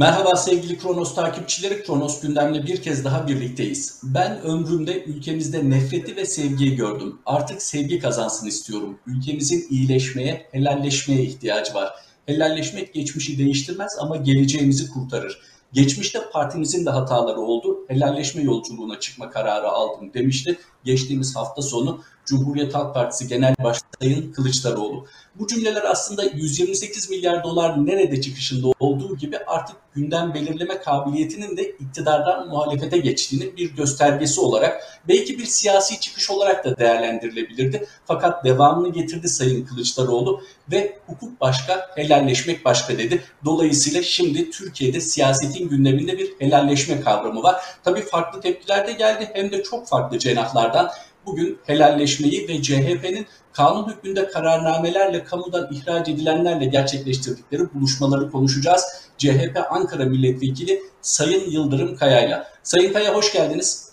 Merhaba sevgili Kronos takipçileri. Kronos gündemle bir kez daha birlikteyiz. Ben ömrümde ülkemizde nefreti ve sevgiyi gördüm. Artık sevgi kazansın istiyorum. Ülkemizin iyileşmeye, helalleşmeye ihtiyacı var. Helalleşmek geçmişi değiştirmez ama geleceğimizi kurtarır. Geçmişte partimizin de hataları oldu. Helalleşme yolculuğuna çıkma kararı aldım demişti. Geçtiğimiz hafta sonu Cumhuriyet Halk Partisi Genel Başkanı Kılıçdaroğlu. Bu cümleler aslında 128 milyar dolar nerede çıkışında olduğu gibi artık gündem belirleme kabiliyetinin de iktidardan muhalefete geçtiğini bir göstergesi olarak belki bir siyasi çıkış olarak da değerlendirilebilirdi. Fakat devamını getirdi Sayın Kılıçdaroğlu ve hukuk başka, helalleşmek başka dedi. Dolayısıyla şimdi Türkiye'de siyasetin gündeminde bir helalleşme kavramı var. Tabii farklı tepkiler de geldi hem de çok farklı cenahlardan bugün helalleşmeyi ve CHP'nin kanun hükmünde kararnamelerle kamudan ihraç edilenlerle gerçekleştirdikleri buluşmaları konuşacağız. CHP Ankara Milletvekili Sayın Yıldırım Kaya'yla. Sayın Kaya hoş geldiniz.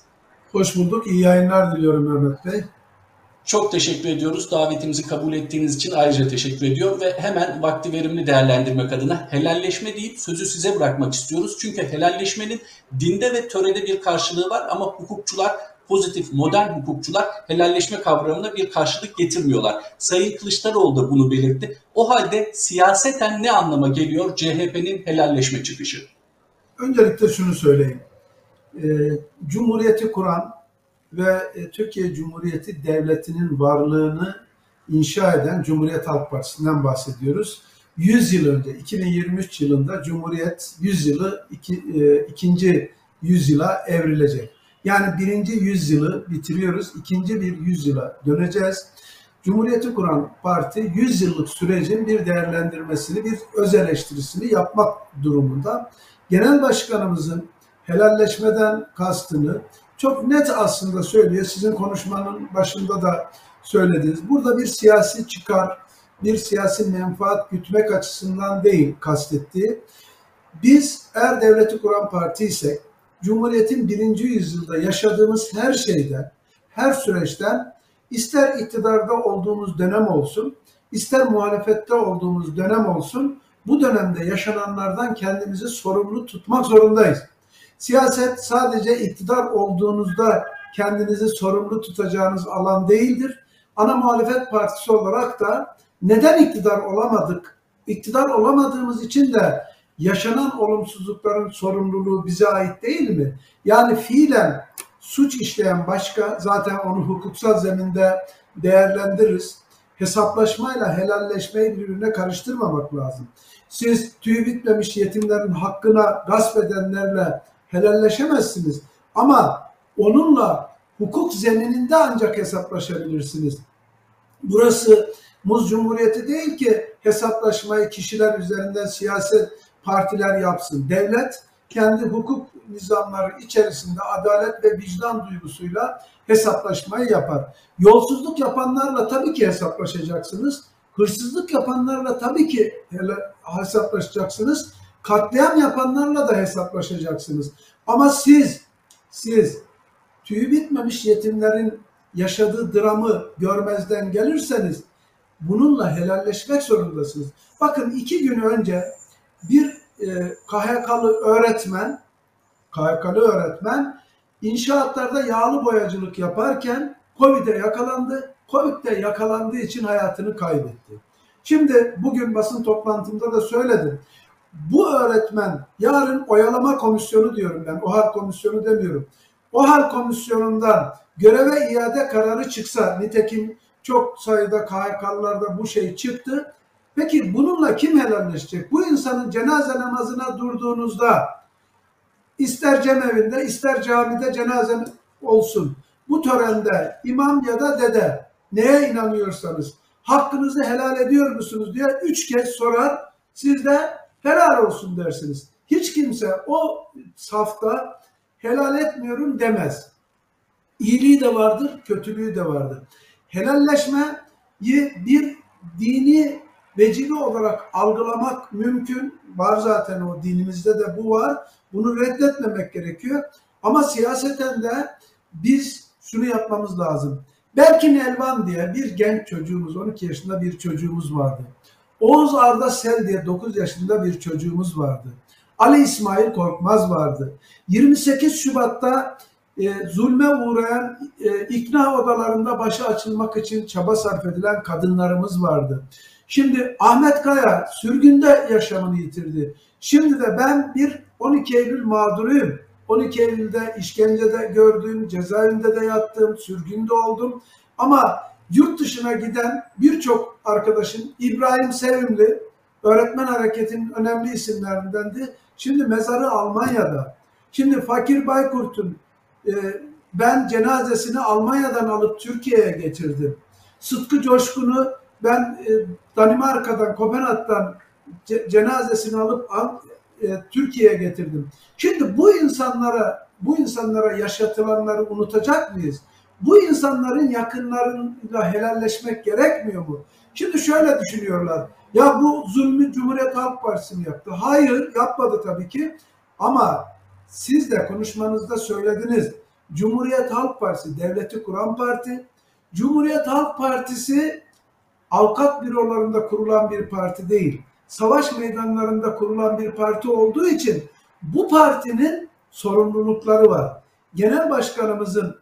Hoş bulduk. İyi yayınlar diliyorum Mehmet Bey. Çok teşekkür ediyoruz. Davetimizi kabul ettiğiniz için ayrıca teşekkür ediyorum ve hemen vakti verimli değerlendirmek adına helalleşme deyip sözü size bırakmak istiyoruz. Çünkü helalleşmenin dinde ve törede bir karşılığı var ama hukukçular pozitif modern hukukçular helalleşme kavramına bir karşılık getirmiyorlar. Sayın Kılıçdaroğlu da bunu belirtti. O halde siyaseten ne anlama geliyor CHP'nin helalleşme çıkışı? Öncelikle şunu söyleyeyim. E, Cumhuriyeti kuran ve e, Türkiye Cumhuriyeti Devleti'nin varlığını inşa eden Cumhuriyet Halk Partisi'nden bahsediyoruz. 100 yıl önce 2023 yılında Cumhuriyet 100 yılı iki, e, ikinci yüzyıla evrilecek. Yani birinci yüzyılı bitiriyoruz, ikinci bir yüzyıla döneceğiz. Cumhuriyeti kuran parti 100 yıllık sürecin bir değerlendirmesini, bir öz eleştirisini yapmak durumunda. Genel başkanımızın helalleşmeden kastını çok net aslında söylüyor. Sizin konuşmanın başında da söylediniz. Burada bir siyasi çıkar, bir siyasi menfaat gütmek açısından değil kastettiği. Biz eğer devleti kuran parti isek Cumhuriyet'in birinci yüzyılda yaşadığımız her şeyden, her süreçten ister iktidarda olduğumuz dönem olsun, ister muhalefette olduğumuz dönem olsun, bu dönemde yaşananlardan kendimizi sorumlu tutmak zorundayız. Siyaset sadece iktidar olduğunuzda kendinizi sorumlu tutacağınız alan değildir. Ana muhalefet partisi olarak da neden iktidar olamadık? İktidar olamadığımız için de yaşanan olumsuzlukların sorumluluğu bize ait değil mi? Yani fiilen suç işleyen başka zaten onu hukuksal zeminde değerlendiririz. Hesaplaşmayla helalleşmeyi birbirine karıştırmamak lazım. Siz tüy bitmemiş yetimlerin hakkına gasp edenlerle helalleşemezsiniz. Ama onunla hukuk zemininde ancak hesaplaşabilirsiniz. Burası Muz Cumhuriyeti değil ki hesaplaşmayı kişiler üzerinden siyaset partiler yapsın. Devlet kendi hukuk nizamları içerisinde adalet ve vicdan duygusuyla hesaplaşmayı yapar. Yolsuzluk yapanlarla tabii ki hesaplaşacaksınız. Hırsızlık yapanlarla tabii ki hesaplaşacaksınız. Katliam yapanlarla da hesaplaşacaksınız. Ama siz, siz tüyü bitmemiş yetimlerin yaşadığı dramı görmezden gelirseniz bununla helalleşmek zorundasınız. Bakın iki gün önce bir e, KHK'lı öğretmen, KHK'lı öğretmen inşaatlarda yağlı boyacılık yaparken Covid'e yakalandı. Covid'de yakalandığı için hayatını kaybetti. Şimdi bugün basın toplantımda da söyledim. Bu öğretmen yarın oyalama komisyonu diyorum ben. OHAL komisyonu demiyorum. OHAL komisyonundan göreve iade kararı çıksa nitekim çok sayıda KHK'lılarda bu şey çıktı. Peki bununla kim helalleşecek? Bu insanın cenaze namazına durduğunuzda ister cemevinde ister camide cenaze olsun. Bu törende imam ya da dede neye inanıyorsanız hakkınızı helal ediyor musunuz diye üç kez sorar. Siz de helal olsun dersiniz. Hiç kimse o safta helal etmiyorum demez. İyiliği de vardır, kötülüğü de vardır. Helalleşmeyi bir dini vecibe olarak algılamak mümkün. Var zaten o dinimizde de bu var. Bunu reddetmemek gerekiyor. Ama siyaseten de biz şunu yapmamız lazım. Berkin Elvan diye bir genç çocuğumuz, 12 yaşında bir çocuğumuz vardı. Oğuz Arda Sel diye 9 yaşında bir çocuğumuz vardı. Ali İsmail Korkmaz vardı. 28 Şubat'ta e, zulme uğrayan e, ikna odalarında başı açılmak için çaba sarf edilen kadınlarımız vardı. Şimdi Ahmet Kaya sürgünde yaşamını yitirdi. Şimdi de ben bir 12 Eylül mağduruyum. 12 Eylül'de işkencede gördüm, cezaevinde de yattım, sürgünde oldum. Ama yurt dışına giden birçok arkadaşım İbrahim Sevimli, öğretmen hareketinin önemli isimlerindendi. Şimdi mezarı Almanya'da. Şimdi Fakir Baykurt'un e, ben cenazesini Almanya'dan alıp Türkiye'ye getirdim. Sıtkı Coşkun'u ben e, Danimarka'dan, Kopenhag'dan ce- cenazesini alıp al- e, Türkiye'ye getirdim. Şimdi bu insanlara, bu insanlara yaşatılanları unutacak mıyız? Bu insanların yakınlarıyla helalleşmek gerekmiyor mu? Şimdi şöyle düşünüyorlar. Ya bu zulmü Cumhuriyet Halk Partisi mi yaptı? Hayır, yapmadı tabii ki. Ama siz de konuşmanızda söylediniz. Cumhuriyet Halk Partisi devleti kuran parti. Cumhuriyet Halk Partisi avukat bürolarında kurulan bir parti değil. Savaş meydanlarında kurulan bir parti olduğu için bu partinin sorumlulukları var. Genel başkanımızın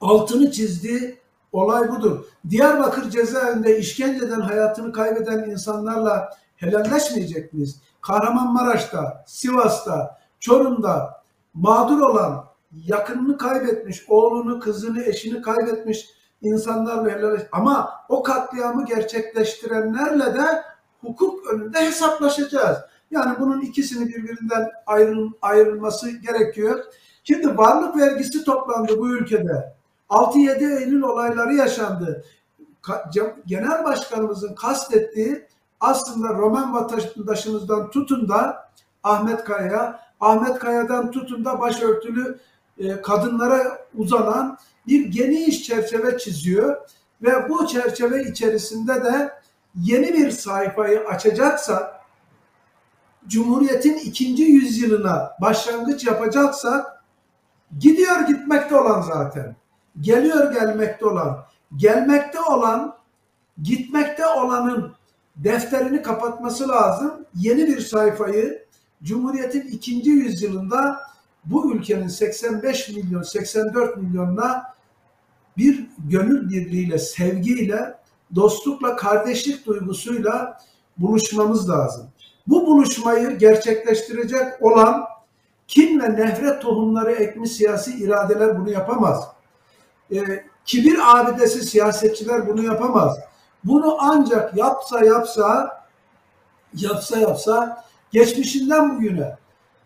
altını çizdiği olay budur. Diyarbakır cezaevinde işkenceden hayatını kaybeden insanlarla helalleşmeyecek miyiz? Kahramanmaraş'ta, Sivas'ta, Çorum'da mağdur olan, yakınını kaybetmiş, oğlunu, kızını, eşini kaybetmiş insanlarla helalleş. Ama o katliamı gerçekleştirenlerle de hukuk önünde hesaplaşacağız. Yani bunun ikisini birbirinden ayrıl, ayrılması gerekiyor. Şimdi varlık vergisi toplandı bu ülkede. 6-7 Eylül olayları yaşandı. Genel başkanımızın kastettiği aslında Roman vatandaşımızdan tutun da Ahmet Kaya'ya, Ahmet Kaya'dan tutun da başörtülü e, kadınlara uzanan bir geniş çerçeve çiziyor ve bu çerçeve içerisinde de yeni bir sayfayı açacaksak Cumhuriyet'in ikinci yüzyılına başlangıç yapacaksak gidiyor gitmekte olan zaten. Geliyor gelmekte olan. Gelmekte olan gitmekte olanın defterini kapatması lazım. Yeni bir sayfayı Cumhuriyet'in ikinci yüzyılında bu ülkenin 85 milyon, 84 milyonuna bir gönül birliğiyle, sevgiyle, dostlukla, kardeşlik duygusuyla buluşmamız lazım. Bu buluşmayı gerçekleştirecek olan kin ve nefret tohumları ekmiş siyasi iradeler bunu yapamaz. Ee, kibir abidesi siyasetçiler bunu yapamaz. Bunu ancak yapsa yapsa yapsa yapsa geçmişinden bugüne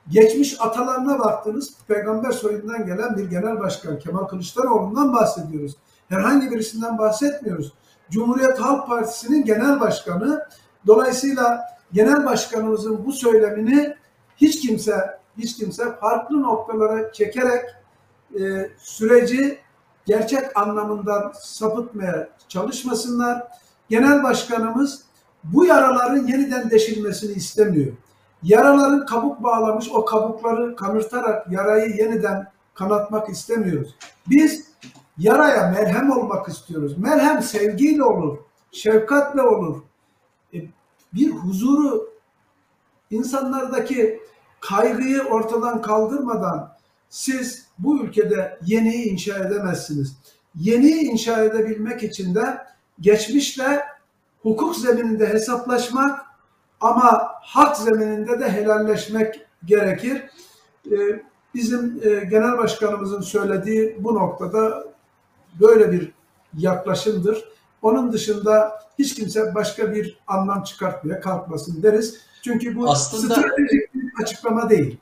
geçmiş atalarına baktınız peygamber soyundan gelen bir genel başkan Kemal Kılıçdaroğlu'ndan bahsediyoruz. Herhangi birisinden bahsetmiyoruz. Cumhuriyet Halk Partisi'nin genel başkanı dolayısıyla genel başkanımızın bu söylemini hiç kimse hiç kimse farklı noktalara çekerek e, süreci gerçek anlamından sapıtmaya çalışmasınlar. Genel başkanımız bu yaraların yeniden deşilmesini istemiyor. Yaraların kabuk bağlamış o kabukları kanırtarak yarayı yeniden kanatmak istemiyoruz. Biz yaraya merhem olmak istiyoruz. Merhem sevgiyle olur, şefkatle olur. E, bir huzuru insanlardaki kaygıyı ortadan kaldırmadan siz bu ülkede yeniyi inşa edemezsiniz. Yeniyi inşa edebilmek için de geçmişle hukuk zemininde hesaplaşmak ama hak zemininde de helalleşmek gerekir. Ee, Bizim e, genel başkanımızın söylediği bu noktada böyle bir yaklaşımdır. Onun dışında hiç kimse başka bir anlam çıkartmaya kalkmasın deriz. Çünkü bu Aslında- stratejik bir açıklama değil.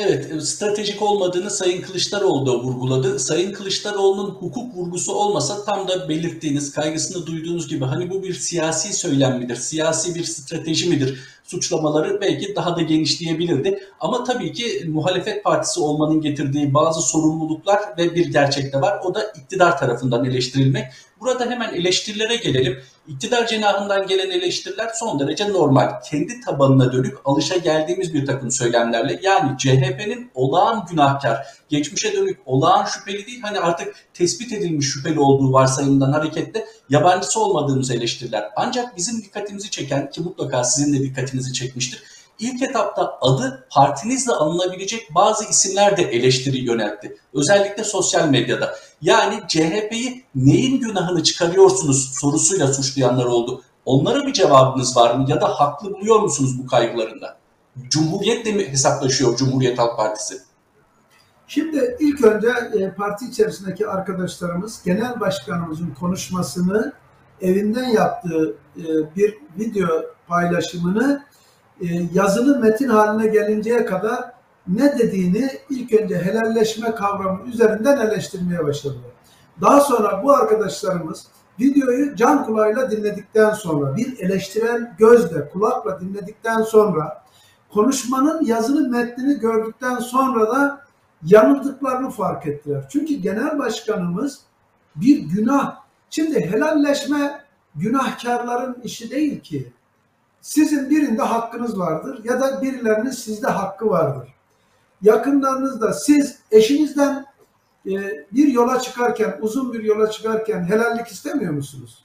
Evet, e, stratejik olmadığını Sayın Kılıçdaroğlu da vurguladı. Sayın Kılıçdaroğlu'nun hukuk vurgusu olmasa tam da belirttiğiniz, kaygısını duyduğunuz gibi hani bu bir siyasi söylem midir, siyasi bir strateji midir suçlamaları belki daha da genişleyebilirdi. Ama tabii ki muhalefet partisi olmanın getirdiği bazı sorumluluklar ve bir gerçek de var. O da iktidar tarafından eleştirilmek. Burada hemen eleştirilere gelelim. İktidar cenahından gelen eleştiriler son derece normal. Kendi tabanına dönük alışa geldiğimiz bir takım söylemlerle yani CHP'nin olağan günahkar, geçmişe dönük olağan şüpheli değil hani artık tespit edilmiş şüpheli olduğu varsayımından hareketle yabancısı olmadığımız eleştiriler. Ancak bizim dikkatimizi çeken ki mutlaka sizin de dikkatinizi çekmiştir. İlk etapta adı partinizle anılabilecek bazı isimler de eleştiri yöneltti. Özellikle sosyal medyada. Yani CHP'yi neyin günahını çıkarıyorsunuz sorusuyla suçlayanlar oldu. Onlara bir cevabınız var mı ya da haklı buluyor musunuz bu kaygılarında? Cumhuriyetle mi hesaplaşıyor Cumhuriyet Halk Partisi? Şimdi ilk önce e, parti içerisindeki arkadaşlarımız genel başkanımızın konuşmasını evinden yaptığı e, bir video paylaşımını e, yazılı metin haline gelinceye kadar ne dediğini ilk önce helalleşme kavramı üzerinden eleştirmeye başladılar. Daha sonra bu arkadaşlarımız videoyu can kulağıyla dinledikten sonra bir eleştirel gözle, kulakla dinledikten sonra konuşmanın yazılı metnini gördükten sonra da yanıldıklarını fark ettiler. Çünkü genel başkanımız bir günah. Şimdi helalleşme günahkarların işi değil ki. Sizin birinde hakkınız vardır ya da birilerinin sizde hakkı vardır. Yakınlarınızda siz eşinizden e, bir yola çıkarken, uzun bir yola çıkarken helallik istemiyor musunuz?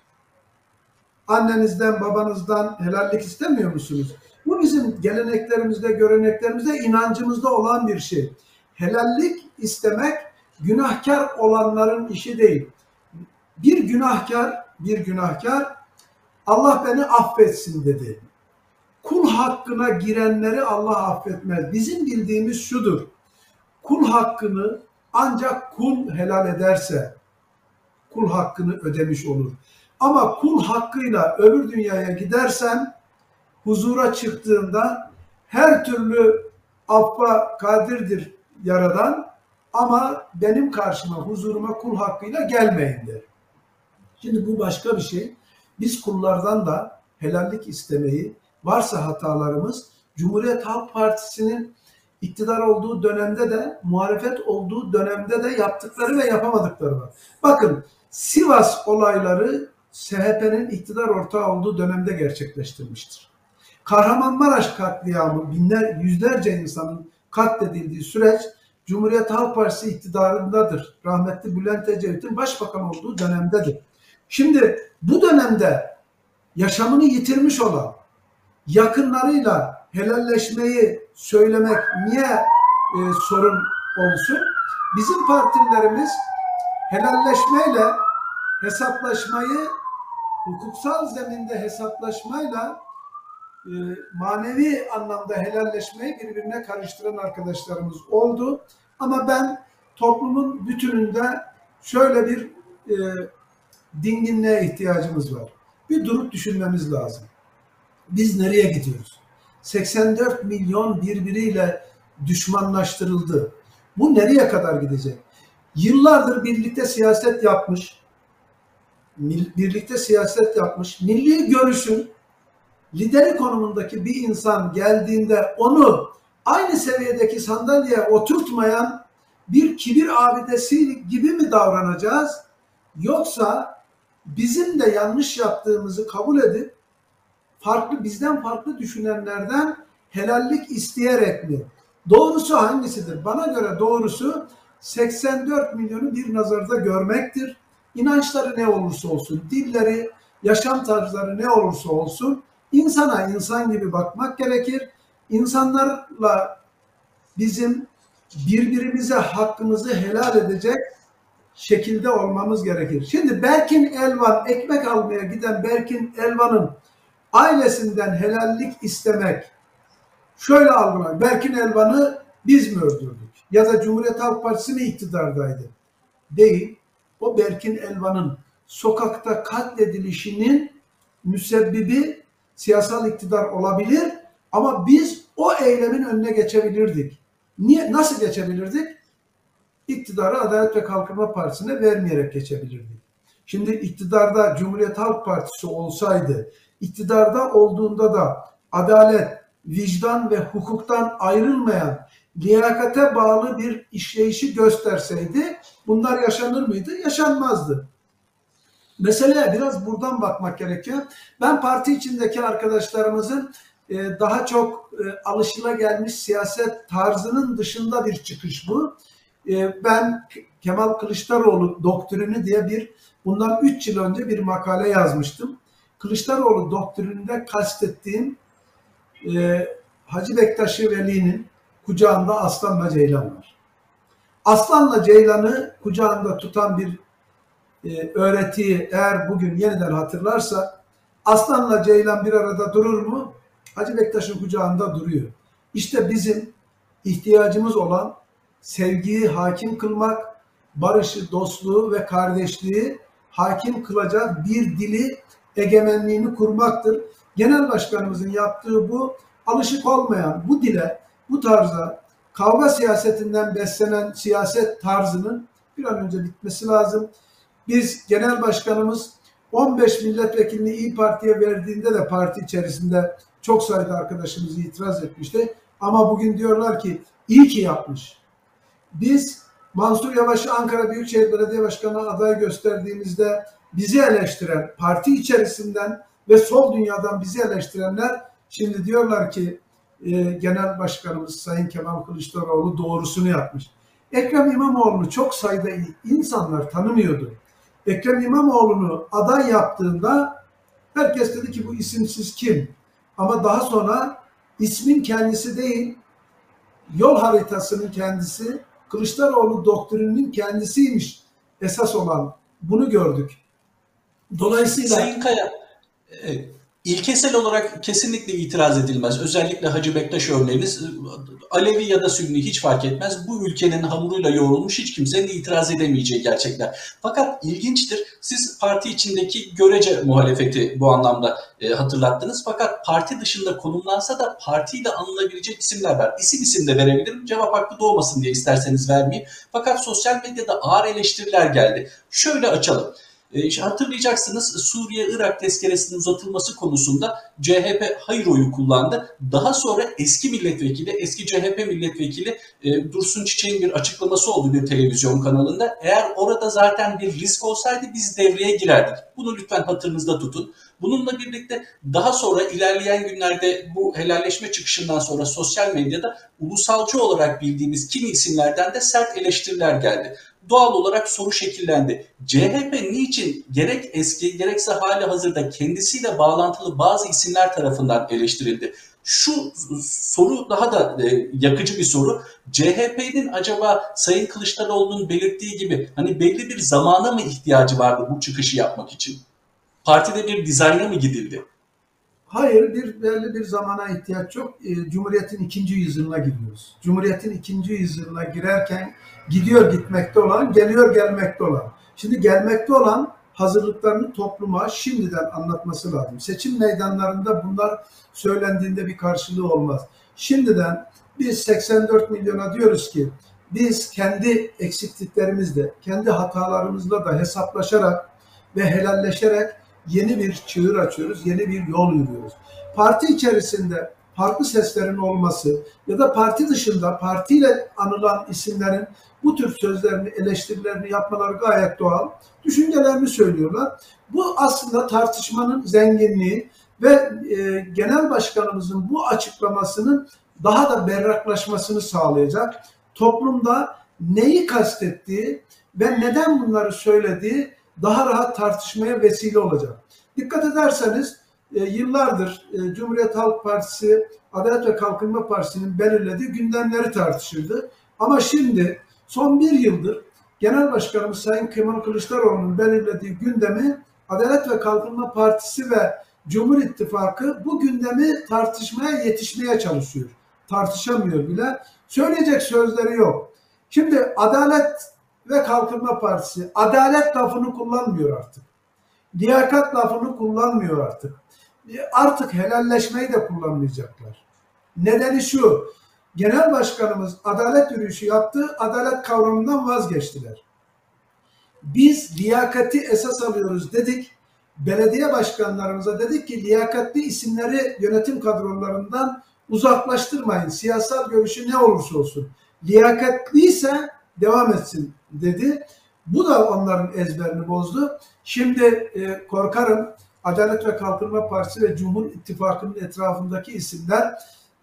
Annenizden, babanızdan helallik istemiyor musunuz? Bu bizim geleneklerimizde, göreneklerimizde, inancımızda olan bir şey. Helallik istemek günahkar olanların işi değil. Bir günahkar, bir günahkar Allah beni affetsin dedi. Kul hakkına girenleri Allah affetmez. Bizim bildiğimiz şudur. Kul hakkını ancak kul helal ederse kul hakkını ödemiş olur. Ama kul hakkıyla öbür dünyaya gidersen huzura çıktığında her türlü affa kadirdir yaradan ama benim karşıma huzuruma kul hakkıyla gelmeyin der. Şimdi bu başka bir şey. Biz kullardan da helallik istemeyi varsa hatalarımız Cumhuriyet Halk Partisi'nin iktidar olduğu dönemde de muhalefet olduğu dönemde de yaptıkları ve yapamadıkları var. Bakın Sivas olayları SHP'nin iktidar ortağı olduğu dönemde gerçekleştirmiştir. Kahramanmaraş katliamı binler, yüzlerce insanın katledildiği süreç Cumhuriyet Halk Partisi iktidarındadır. Rahmetli Bülent Ecevit'in başbakan olduğu dönemdedir. Şimdi bu dönemde yaşamını yitirmiş olan yakınlarıyla helalleşmeyi söylemek niye e, sorun olsun? Bizim partilerimiz helalleşmeyle hesaplaşmayı hukuksal zeminde hesaplaşmayla manevi anlamda helalleşmeyi birbirine karıştıran arkadaşlarımız oldu. Ama ben toplumun bütününde şöyle bir e, dinginliğe ihtiyacımız var. Bir durup düşünmemiz lazım. Biz nereye gidiyoruz? 84 milyon birbiriyle düşmanlaştırıldı. Bu nereye kadar gidecek? Yıllardır birlikte siyaset yapmış, birlikte siyaset yapmış, milli görüşün lideri konumundaki bir insan geldiğinde onu aynı seviyedeki sandalyeye oturtmayan bir kibir abidesi gibi mi davranacağız? Yoksa bizim de yanlış yaptığımızı kabul edip farklı bizden farklı düşünenlerden helallik isteyerek mi? Doğrusu hangisidir? Bana göre doğrusu 84 milyonu bir nazarda görmektir. İnançları ne olursa olsun, dilleri, yaşam tarzları ne olursa olsun insana insan gibi bakmak gerekir. İnsanlarla bizim birbirimize hakkımızı helal edecek şekilde olmamız gerekir. Şimdi Berkin Elvan ekmek almaya giden Berkin Elvan'ın ailesinden helallik istemek şöyle algılar. Berkin Elvan'ı biz mi öldürdük? Ya da Cumhuriyet Halk Partisi mi iktidardaydı? Değil. O Berkin Elvan'ın sokakta katledilişinin müsebbibi siyasal iktidar olabilir ama biz o eylemin önüne geçebilirdik. Niye? Nasıl geçebilirdik? iktidarı Adalet ve Kalkınma Partisi'ne vermeyerek geçebilirdik. Şimdi iktidarda Cumhuriyet Halk Partisi olsaydı, iktidarda olduğunda da adalet, vicdan ve hukuktan ayrılmayan, liyakate bağlı bir işleyişi gösterseydi bunlar yaşanır mıydı? Yaşanmazdı. Meseleye biraz buradan bakmak gerekiyor. Ben parti içindeki arkadaşlarımızın e, daha çok e, alışılagelmiş siyaset tarzının dışında bir çıkış bu. Ee, ben Kemal Kılıçdaroğlu doktrini diye bir bundan 3 yıl önce bir makale yazmıştım. Kılıçdaroğlu doktrininde kastettiğim e, Hacı Bektaşi Veli'nin kucağında aslanla ceylan var. Aslanla ceylanı kucağında tutan bir e, öğretiyi eğer bugün yeniden hatırlarsa aslanla ceylan bir arada durur mu? Hacı Bektaş'ın kucağında duruyor. İşte bizim ihtiyacımız olan sevgiyi hakim kılmak, barışı, dostluğu ve kardeşliği hakim kılacak bir dili egemenliğini kurmaktır. Genel başkanımızın yaptığı bu alışık olmayan bu dile, bu tarza, kavga siyasetinden beslenen siyaset tarzının bir an önce bitmesi lazım. Biz genel başkanımız 15 milletvekilini İyi Parti'ye verdiğinde de parti içerisinde çok sayıda arkadaşımız itiraz etmişti. Ama bugün diyorlar ki iyi ki yapmış. Biz Mansur Yavaş'ı Ankara Büyükşehir Belediye Başkanı adayı gösterdiğimizde bizi eleştiren, parti içerisinden ve sol dünyadan bizi eleştirenler şimdi diyorlar ki e, Genel Başkanımız Sayın Kemal Kılıçdaroğlu doğrusunu yapmış. Ekrem İmamoğlu'nu çok sayıda insanlar tanımıyordu. Ekrem İmamoğlu'nu aday yaptığında herkes dedi ki bu isimsiz kim? Ama daha sonra ismin kendisi değil, yol haritasının kendisi, Kılıçdaroğlu doktrininin kendisiymiş esas olan. Bunu gördük. Dolayısıyla Sayın Kaya, e, ilkesel olarak kesinlikle itiraz edilmez. Özellikle Hacı Bektaş örneğiniz Alevi ya da Sünni hiç fark etmez. Bu ülkenin hamuruyla yoğrulmuş hiç kimsenin itiraz edemeyeceği gerçekler. Fakat ilginçtir. Siz parti içindeki görece muhalefeti bu anlamda e, hatırlattınız. Fakat parti dışında konumlansa da partiyle anılabilecek isimler var. İsim isim de verebilirim. Cevap hakkı doğmasın diye isterseniz vermeyeyim. Fakat sosyal medyada ağır eleştiriler geldi. Şöyle açalım. E, hatırlayacaksınız Suriye-Irak tezkeresinin uzatılması konusunda CHP hayır oyu kullandı. Daha sonra eski milletvekili, eski CHP milletvekili e, Dursun Çiçek'in bir açıklaması oldu bir televizyon kanalında. Eğer orada zaten bir risk olsaydı biz devreye girerdik. Bunu lütfen hatırınızda tutun. Bununla birlikte daha sonra ilerleyen günlerde bu helalleşme çıkışından sonra sosyal medyada ulusalcı olarak bildiğimiz kimi isimlerden de sert eleştiriler geldi doğal olarak soru şekillendi. CHP niçin gerek eski gerekse hali hazırda kendisiyle bağlantılı bazı isimler tarafından eleştirildi? Şu soru daha da e, yakıcı bir soru. CHP'nin acaba Sayın Kılıçdaroğlu'nun belirttiği gibi hani belli bir zamana mı ihtiyacı vardı bu çıkışı yapmak için? Partide bir dizayna mı gidildi? Hayır, bir belli bir zamana ihtiyaç yok. E, Cumhuriyet'in ikinci yüzyılına giriyoruz. Cumhuriyet'in ikinci yüzyılına girerken gidiyor gitmekte olan, geliyor gelmekte olan. Şimdi gelmekte olan hazırlıklarını topluma şimdiden anlatması lazım. Seçim meydanlarında bunlar söylendiğinde bir karşılığı olmaz. Şimdiden biz 84 milyona diyoruz ki biz kendi eksikliklerimizle, kendi hatalarımızla da hesaplaşarak ve helalleşerek yeni bir çığır açıyoruz, yeni bir yol yürüyoruz. Parti içerisinde farklı seslerin olması ya da parti dışında partiyle anılan isimlerin bu tür sözlerini, eleştirilerini yapmaları gayet doğal. Düşüncelerini söylüyorlar. Bu aslında tartışmanın zenginliği ve e, genel başkanımızın bu açıklamasının daha da berraklaşmasını sağlayacak. Toplumda neyi kastettiği ve neden bunları söylediği daha rahat tartışmaya vesile olacak. Dikkat ederseniz e, yıllardır e, Cumhuriyet Halk Partisi, Adalet ve Kalkınma Partisi'nin belirlediği gündemleri tartışırdı. Ama şimdi son bir yıldır Genel Başkanımız Sayın Kemal Kılıçdaroğlu'nun belirlediği gündemi Adalet ve Kalkınma Partisi ve Cumhur İttifakı bu gündemi tartışmaya yetişmeye çalışıyor. Tartışamıyor bile. Söyleyecek sözleri yok. Şimdi Adalet ve Kalkınma Partisi adalet lafını kullanmıyor artık. Liyakat lafını kullanmıyor artık. Artık helalleşmeyi de kullanmayacaklar. Nedeni şu, genel başkanımız adalet yürüyüşü yaptı, adalet kavramından vazgeçtiler. Biz liyakati esas alıyoruz dedik, belediye başkanlarımıza dedik ki liyakatli isimleri yönetim kadrolarından uzaklaştırmayın. Siyasal görüşü ne olursa olsun. Liyakatliyse devam etsin dedi. Bu da onların ezberini bozdu. Şimdi e, korkarım Adalet ve Kalkınma Partisi ve Cumhur İttifakı'nın etrafındaki isimler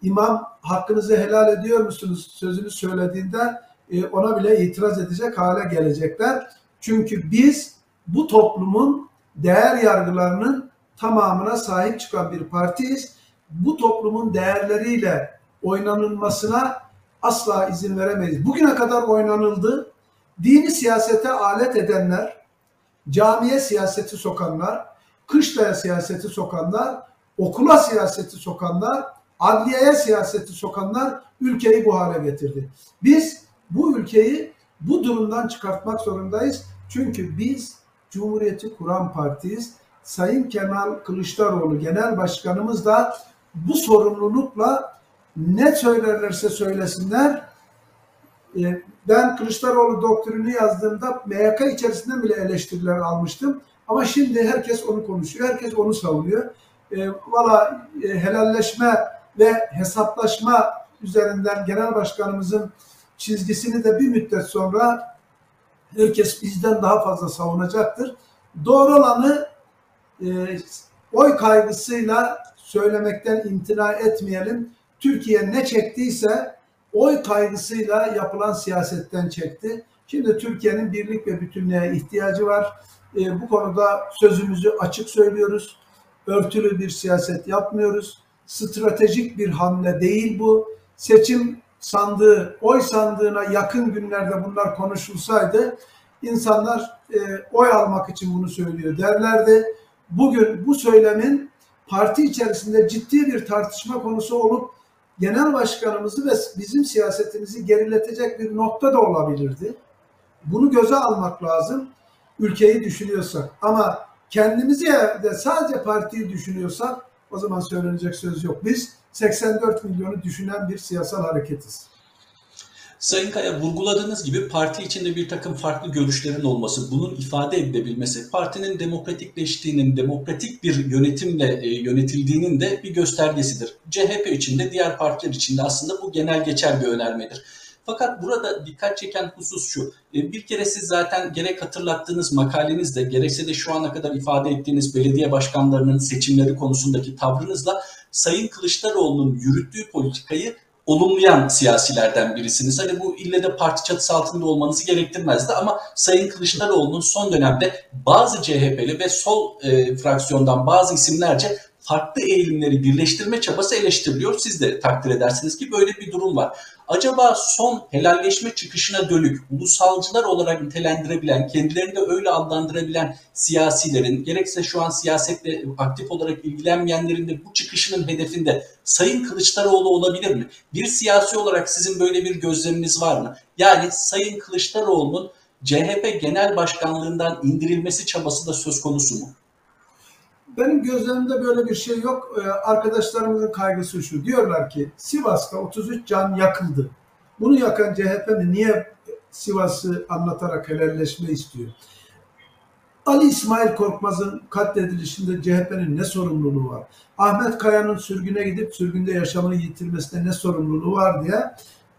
imam hakkınızı helal ediyor musunuz sözünü söylediğinde e, ona bile itiraz edecek hale gelecekler. Çünkü biz bu toplumun değer yargılarının tamamına sahip çıkan bir partiyiz. Bu toplumun değerleriyle oynanılmasına asla izin veremeyiz. Bugüne kadar oynanıldı. Dini siyasete alet edenler, camiye siyaseti sokanlar, kışlaya siyaseti sokanlar, okula siyaseti sokanlar, adliyeye siyaseti sokanlar ülkeyi bu hale getirdi. Biz bu ülkeyi bu durumdan çıkartmak zorundayız. Çünkü biz Cumhuriyeti kuran partiyiz. Sayın Kemal Kılıçdaroğlu Genel Başkanımız da bu sorumlulukla ne söylerlerse söylesinler e, ben Kılıçdaroğlu doktrini yazdığımda MYK içerisinde bile eleştiriler almıştım. Ama şimdi herkes onu konuşuyor, herkes onu savunuyor. E, Valla e, helalleşme ve hesaplaşma üzerinden genel başkanımızın çizgisini de bir müddet sonra herkes bizden daha fazla savunacaktır. Doğru olanı e, oy kaygısıyla söylemekten imtina etmeyelim. Türkiye ne çektiyse oy kaygısıyla yapılan siyasetten çekti. Şimdi Türkiye'nin birlik ve bütünlüğe ihtiyacı var. E, bu konuda sözümüzü açık söylüyoruz. Örtülü bir siyaset yapmıyoruz. Stratejik bir hamle değil bu. Seçim sandığı, oy sandığına yakın günlerde bunlar konuşulsaydı insanlar e, oy almak için bunu söylüyor derlerdi. Bugün bu söylemin parti içerisinde ciddi bir tartışma konusu olup genel başkanımızı ve bizim siyasetimizi geriletecek bir nokta da olabilirdi. Bunu göze almak lazım ülkeyi düşünüyorsak. Ama kendimizi de sadece partiyi düşünüyorsak o zaman söylenecek söz yok. Biz 84 milyonu düşünen bir siyasal hareketiz. Sayın Kaya vurguladığınız gibi parti içinde bir takım farklı görüşlerin olması, bunun ifade edilebilmesi, partinin demokratikleştiğinin, demokratik bir yönetimle e, yönetildiğinin de bir göstergesidir. CHP içinde, diğer partiler içinde aslında bu genel geçer bir önermedir. Fakat burada dikkat çeken husus şu. E, bir kere siz zaten gerek hatırlattığınız makalenizde gerekse de şu ana kadar ifade ettiğiniz belediye başkanlarının seçimleri konusundaki tavrınızla Sayın Kılıçdaroğlu'nun yürüttüğü politikayı olumlayan siyasilerden birisiniz. Hani bu ille de parti çatısı altında olmanızı gerektirmezdi ama Sayın Kılıçdaroğlu'nun son dönemde bazı CHP'li ve sol e, fraksiyondan bazı isimlerce farklı eğilimleri birleştirme çabası eleştiriliyor. Siz de takdir edersiniz ki böyle bir durum var. Acaba son helalleşme çıkışına dönük ulusalcılar olarak nitelendirebilen, kendilerini de öyle adlandırabilen siyasilerin, gerekse şu an siyasetle aktif olarak ilgilenmeyenlerin de bu çıkışının hedefinde Sayın Kılıçdaroğlu olabilir mi? Bir siyasi olarak sizin böyle bir gözleminiz var mı? Yani Sayın Kılıçdaroğlu'nun CHP Genel Başkanlığından indirilmesi çabası da söz konusu mu? Benim gözlerimde böyle bir şey yok. Ee, arkadaşlarımızın kaygısı şu. Diyorlar ki Sivas'ta 33 can yakıldı. Bunu yakan CHP mi niye Sivas'ı anlatarak helalleşme istiyor? Ali İsmail Korkmaz'ın katledilişinde CHP'nin ne sorumluluğu var? Ahmet Kaya'nın sürgüne gidip sürgünde yaşamını yitirmesinde ne sorumluluğu var diye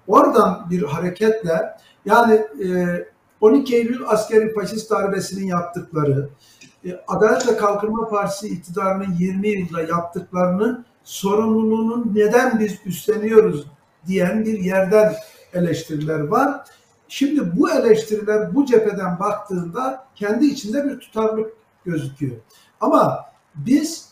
oradan bir hareketle yani 12 Eylül askeri faşist darbesinin yaptıkları, e, Adalet ve Kalkınma Partisi iktidarının 20 yılda yaptıklarının sorumluluğunu neden biz üstleniyoruz diyen bir yerden eleştiriler var. Şimdi bu eleştiriler bu cepheden baktığında kendi içinde bir tutarlılık gözüküyor. Ama biz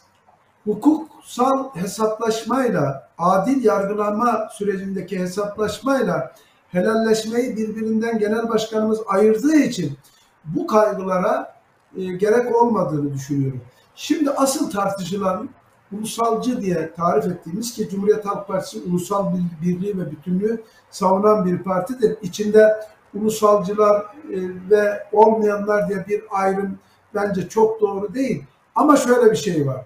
hukuksal hesaplaşmayla, adil yargılama sürecindeki hesaplaşmayla helalleşmeyi birbirinden genel başkanımız ayırdığı için bu kaygılara e, gerek olmadığını düşünüyorum. Şimdi asıl tartışılan ulusalcı diye tarif ettiğimiz ki Cumhuriyet Halk Partisi ulusal birliği ve bütünlüğü savunan bir partidir. İçinde ulusalcılar e, ve olmayanlar diye bir ayrım bence çok doğru değil. Ama şöyle bir şey var.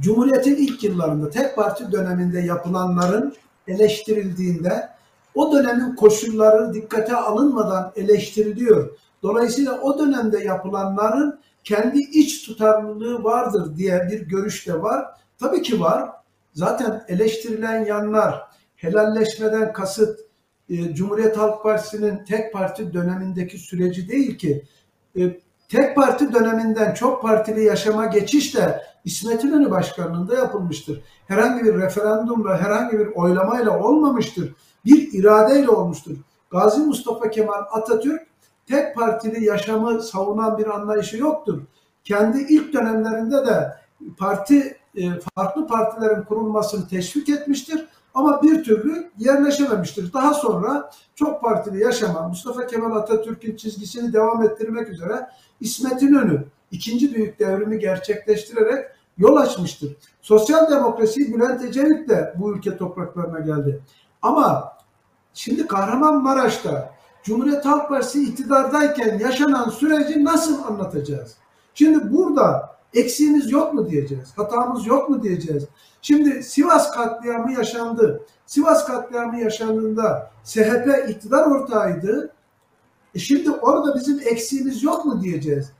Cumhuriyet'in ilk yıllarında tek parti döneminde yapılanların eleştirildiğinde o dönemin koşulları dikkate alınmadan eleştiriliyor. Dolayısıyla o dönemde yapılanların kendi iç tutarlılığı vardır diye bir görüş de var. Tabii ki var. Zaten eleştirilen yanlar helalleşmeden kasıt e, Cumhuriyet Halk Partisi'nin tek parti dönemindeki süreci değil ki. E, tek parti döneminden çok partili yaşama geçiş de İsmet İnönü başkanlığında yapılmıştır. Herhangi bir referandumla, herhangi bir oylamayla olmamıştır. Bir iradeyle olmuştur. Gazi Mustafa Kemal Atatürk tek partili yaşamı savunan bir anlayışı yoktur. Kendi ilk dönemlerinde de parti e, farklı partilerin kurulmasını teşvik etmiştir ama bir türlü yerleşememiştir. Daha sonra çok partili yaşama Mustafa Kemal Atatürk'ün çizgisini devam ettirmek üzere İsmet İnönü ikinci büyük devrimi gerçekleştirerek yol açmıştır. Sosyal demokrasi Bülent Ecevit de bu ülke topraklarına geldi. Ama şimdi Kahramanmaraş'ta Cumhuriyet Halk Partisi iktidardayken yaşanan süreci nasıl anlatacağız? Şimdi burada eksiğimiz yok mu diyeceğiz, hatamız yok mu diyeceğiz. Şimdi Sivas katliamı yaşandı. Sivas katliamı yaşandığında SHP iktidar ortağıydı. E şimdi orada bizim eksiğimiz yok mu diyeceğiz.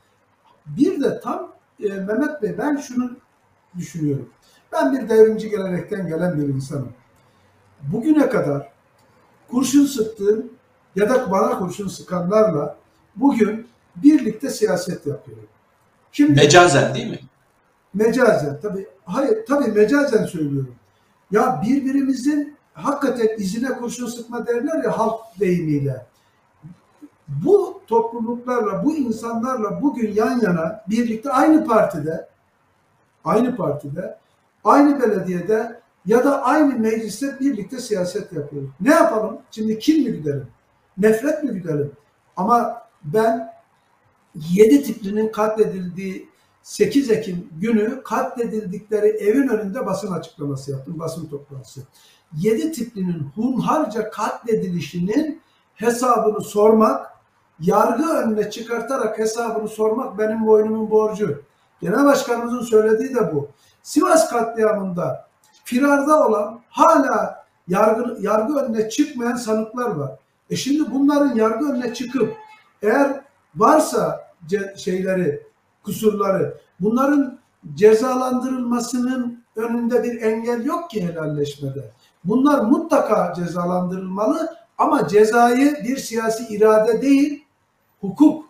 Bir de tam e, Mehmet Bey ben şunu düşünüyorum. Ben bir devrimci gelenekten gelen bir insanım. Bugüne kadar kurşun sıktığım ya da bana kurşun sıkanlarla bugün birlikte siyaset yapıyorum. Şimdi Mecazen değil mi? mecazen tabii hayır tabii mecazen söylüyorum. Ya birbirimizin hakikaten izine kurşun sıkma derler ya halk deyimiyle. Bu topluluklarla, bu insanlarla bugün yan yana birlikte aynı partide aynı partide, aynı belediyede ya da aynı mecliste birlikte siyaset yapıyoruz. Ne yapalım? Şimdi kim mi güdelim? Nefret mi güdelim? Ama ben yedi tiplinin katledildiği 8 Ekim günü katledildikleri evin önünde basın açıklaması yaptım, basın toplantısı. Yedi tiplinin hunharca katledilişinin hesabını sormak, yargı önüne çıkartarak hesabını sormak benim boynumun borcu. Genel Başkanımızın söylediği de bu. Sivas katliamında firarda olan hala yargı, yargı önüne çıkmayan sanıklar var. E şimdi bunların yargı önüne çıkıp eğer varsa şeyleri, kusurları bunların cezalandırılmasının önünde bir engel yok ki helalleşmede. Bunlar mutlaka cezalandırılmalı ama cezayı bir siyasi irade değil, hukuk,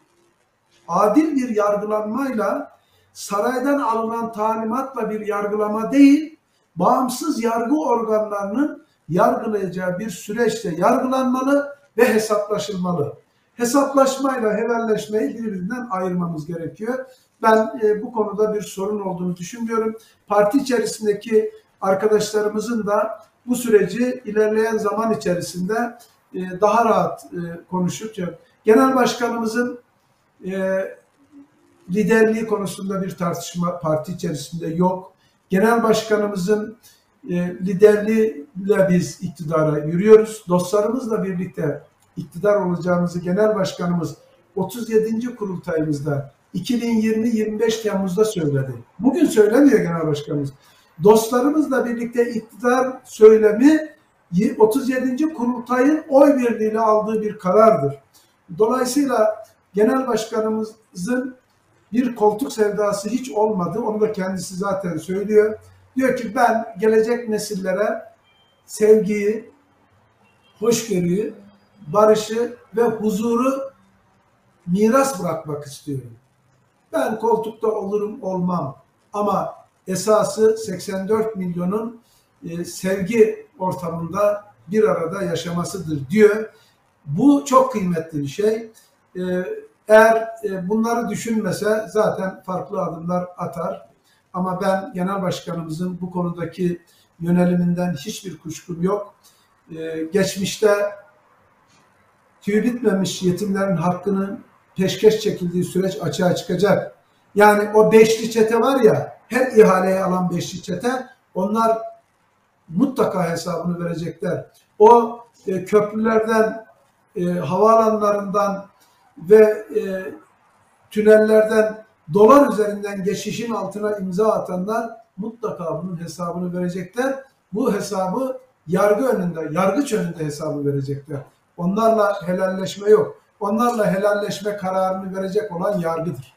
adil bir yargılanmayla saraydan alınan talimatla bir yargılama değil, bağımsız yargı organlarının yargılayacağı bir süreçte yargılanmalı ve hesaplaşılmalı. Hesaplaşmayla helalleşmeyi birbirinden ayırmamız gerekiyor. Ben e, bu konuda bir sorun olduğunu düşünmüyorum. Parti içerisindeki arkadaşlarımızın da bu süreci ilerleyen zaman içerisinde e, daha rahat e, konuşup genel başkanımızın e, liderliği konusunda bir tartışma parti içerisinde yok. Genel başkanımızın liderliğiyle biz iktidara yürüyoruz. Dostlarımızla birlikte iktidar olacağımızı genel başkanımız 37. kurultayımızda 2020-25 Temmuz'da söyledi. Bugün söylemiyor genel başkanımız. Dostlarımızla birlikte iktidar söylemi 37. kurultayın oy birliğiyle aldığı bir karardır. Dolayısıyla genel başkanımızın bir koltuk sevdası hiç olmadı. Onu da kendisi zaten söylüyor. Diyor ki ben gelecek nesillere sevgiyi, hoşgörüyü, barışı ve huzuru miras bırakmak istiyorum. Ben koltukta olurum olmam ama esası 84 milyonun e, sevgi ortamında bir arada yaşamasıdır diyor. Bu çok kıymetli bir şey. E, eğer e, bunları düşünmese zaten farklı adımlar atar. Ama ben genel başkanımızın bu konudaki yöneliminden hiçbir kuşkum yok. E, geçmişte tüy bitmemiş yetimlerin hakkının peşkeş çekildiği süreç açığa çıkacak. Yani o beşli çete var ya, her ihaleyi alan beşli çete, onlar mutlaka hesabını verecekler. O e, köprülerden, e, havaalanlarından ve e, tünellerden dolar üzerinden geçişin altına imza atanlar mutlaka bunun hesabını verecekler. Bu hesabı yargı önünde, yargıç önünde hesabı verecekler. Onlarla helalleşme yok. Onlarla helalleşme kararını verecek olan yargıdır.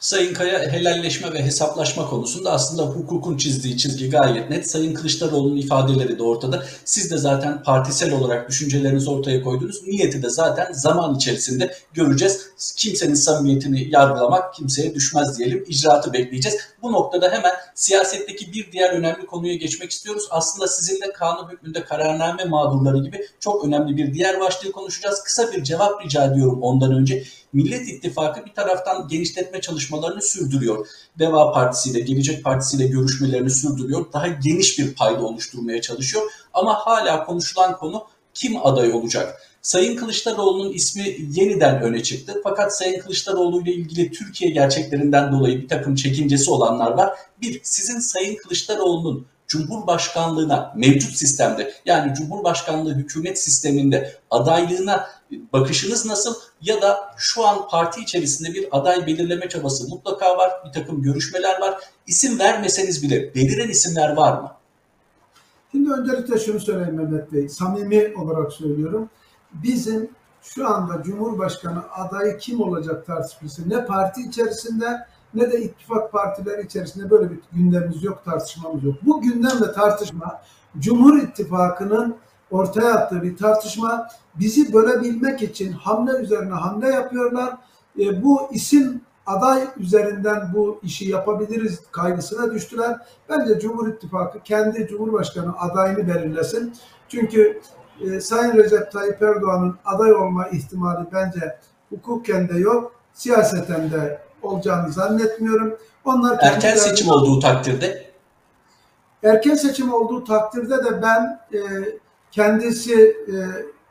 Sayın Kaya helalleşme ve hesaplaşma konusunda aslında hukukun çizdiği çizgi gayet net. Sayın Kılıçdaroğlu'nun ifadeleri de ortada. Siz de zaten partisel olarak düşüncelerinizi ortaya koydunuz. Niyeti de zaten zaman içerisinde göreceğiz. Kimsenin samimiyetini yargılamak kimseye düşmez diyelim. İcraatı bekleyeceğiz. Bu noktada hemen siyasetteki bir diğer önemli konuya geçmek istiyoruz. Aslında sizinle kanun hükmünde kararname mağdurları gibi çok önemli bir diğer başlığı konuşacağız. Kısa bir cevap rica ediyorum ondan önce. Millet İttifakı bir taraftan genişletme çalışmaları çalışmalarını sürdürüyor. Deva Partisi ile Gelecek Partisi ile görüşmelerini sürdürüyor. Daha geniş bir payda oluşturmaya çalışıyor. Ama hala konuşulan konu kim aday olacak? Sayın Kılıçdaroğlu'nun ismi yeniden öne çıktı. Fakat Sayın Kılıçdaroğlu ile ilgili Türkiye gerçeklerinden dolayı bir takım çekincesi olanlar var. Bir, sizin Sayın Kılıçdaroğlu'nun Cumhurbaşkanlığına mevcut sistemde yani Cumhurbaşkanlığı hükümet sisteminde adaylığına bakışınız nasıl ya da şu an parti içerisinde bir aday belirleme çabası mutlaka var, bir takım görüşmeler var. İsim vermeseniz bile beliren isimler var mı? Şimdi öncelikle şunu söyleyeyim Mehmet Bey, samimi olarak söylüyorum. Bizim şu anda Cumhurbaşkanı adayı kim olacak tartışması ne parti içerisinde ne de ittifak partileri içerisinde böyle bir gündemimiz yok, tartışmamız yok. Bu gündem ve tartışma Cumhur İttifakı'nın ortaya attığı bir tartışma. Bizi bölebilmek için hamle üzerine hamle yapıyorlar. E, bu isim aday üzerinden bu işi yapabiliriz kaygısına düştüler. Bence Cumhur İttifakı kendi Cumhurbaşkanı adayını belirlesin. Çünkü e, Sayın Recep Tayyip Erdoğan'ın aday olma ihtimali bence hukuken de yok, siyaseten de olacağını zannetmiyorum. Onlar Erken seçim olduğu takdirde erken seçim olduğu takdirde de ben e, kendisi e,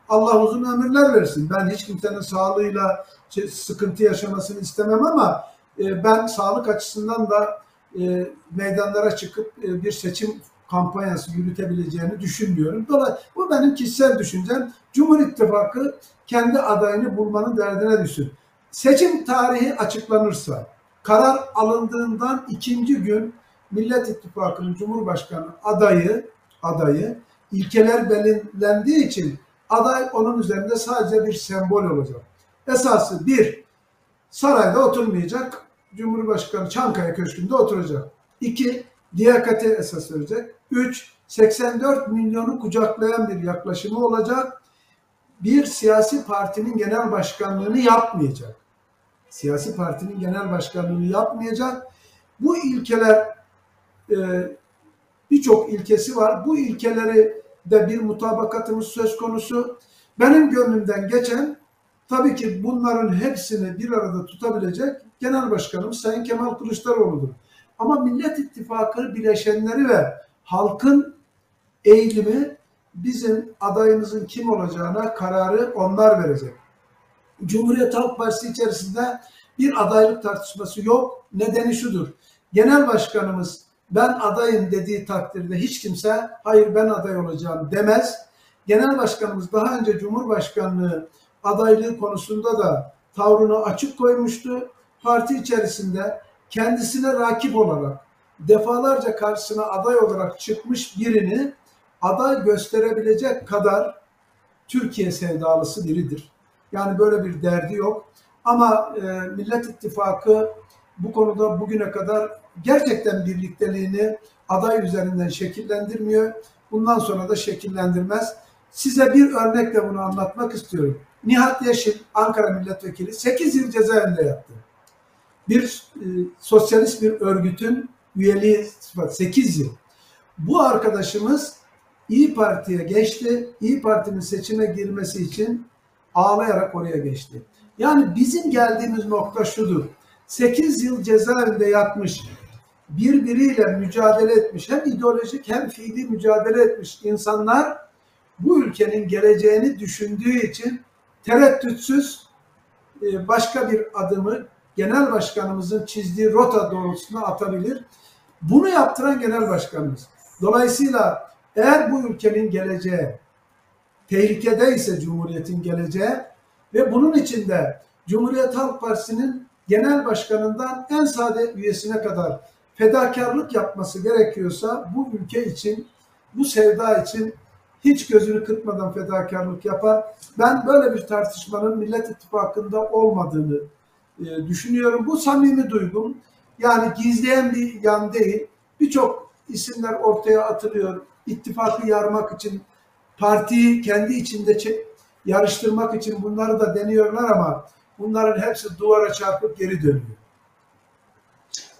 Allah uzun ömürler versin. Ben hiç kimsenin sağlığıyla sıkıntı yaşamasını istemem ama e, ben sağlık açısından da e, meydanlara çıkıp e, bir seçim kampanyası yürütebileceğini düşünmüyorum. Dolayısıyla bu benim kişisel düşüncem. Cumhur İttifakı kendi adayını bulmanın derdine düşsün. Seçim tarihi açıklanırsa, karar alındığından ikinci gün Millet İttifakı'nın Cumhurbaşkanı adayı adayı ilkeler belirlendiği için aday onun üzerinde sadece bir sembol olacak. Esası bir, sarayda oturmayacak, Cumhurbaşkanı Çankaya Köşkü'nde oturacak. İki, liyakati esas verecek. Üç, 84 milyonu kucaklayan bir yaklaşımı olacak. Bir siyasi partinin genel başkanlığını yapmayacak. Siyasi partinin genel başkanlığını yapmayacak. Bu ilkeler e, birçok ilkesi var. Bu ilkeleri de bir mutabakatımız söz konusu. Benim gönlümden geçen tabii ki bunların hepsini bir arada tutabilecek Genel Başkanımız Sayın Kemal Kılıçdaroğlu'dur. Ama Millet İttifakı bileşenleri ve halkın eğilimi bizim adayımızın kim olacağına kararı onlar verecek. Cumhuriyet Halk Partisi içerisinde bir adaylık tartışması yok. Nedeni şudur. Genel Başkanımız ben adayım dediği takdirde hiç kimse hayır ben aday olacağım demez. Genel Başkanımız daha önce Cumhurbaşkanlığı adaylığı konusunda da tavrını açık koymuştu. Parti içerisinde kendisine rakip olarak defalarca karşısına aday olarak çıkmış birini aday gösterebilecek kadar Türkiye sevdalısı biridir. Yani böyle bir derdi yok. Ama e, Millet İttifakı bu konuda bugüne kadar gerçekten birlikteliğini aday üzerinden şekillendirmiyor. Bundan sonra da şekillendirmez. Size bir örnekle bunu anlatmak istiyorum. Nihat Yeşil, Ankara Milletvekili 8 yıl cezaevinde yattı. Bir e, sosyalist bir örgütün üyeliği 8 yıl. Bu arkadaşımız İyi Parti'ye geçti. İyi Parti'nin seçime girmesi için ağlayarak oraya geçti. Yani bizim geldiğimiz nokta şudur. 8 yıl cezaevinde yatmış, birbiriyle mücadele etmiş, hem ideolojik hem fiili mücadele etmiş insanlar bu ülkenin geleceğini düşündüğü için tereddütsüz e, başka bir adımı genel başkanımızın çizdiği rota doğrultusunda atabilir. Bunu yaptıran genel başkanımız. Dolayısıyla eğer bu ülkenin geleceği tehlikedeyse Cumhuriyet'in geleceği ve bunun içinde Cumhuriyet Halk Partisi'nin genel başkanından en sade üyesine kadar fedakarlık yapması gerekiyorsa bu ülke için, bu sevda için hiç gözünü kırpmadan fedakarlık yapar. Ben böyle bir tartışmanın Millet İttifakı'nda olmadığını e, düşünüyorum. Bu samimi duygum. Yani gizleyen bir yan değil. Birçok isimler ortaya atılıyor. İttifakı yarmak için, partiyi kendi içinde yarıştırmak için bunları da deniyorlar ama bunların hepsi duvara çarpıp geri dönüyor.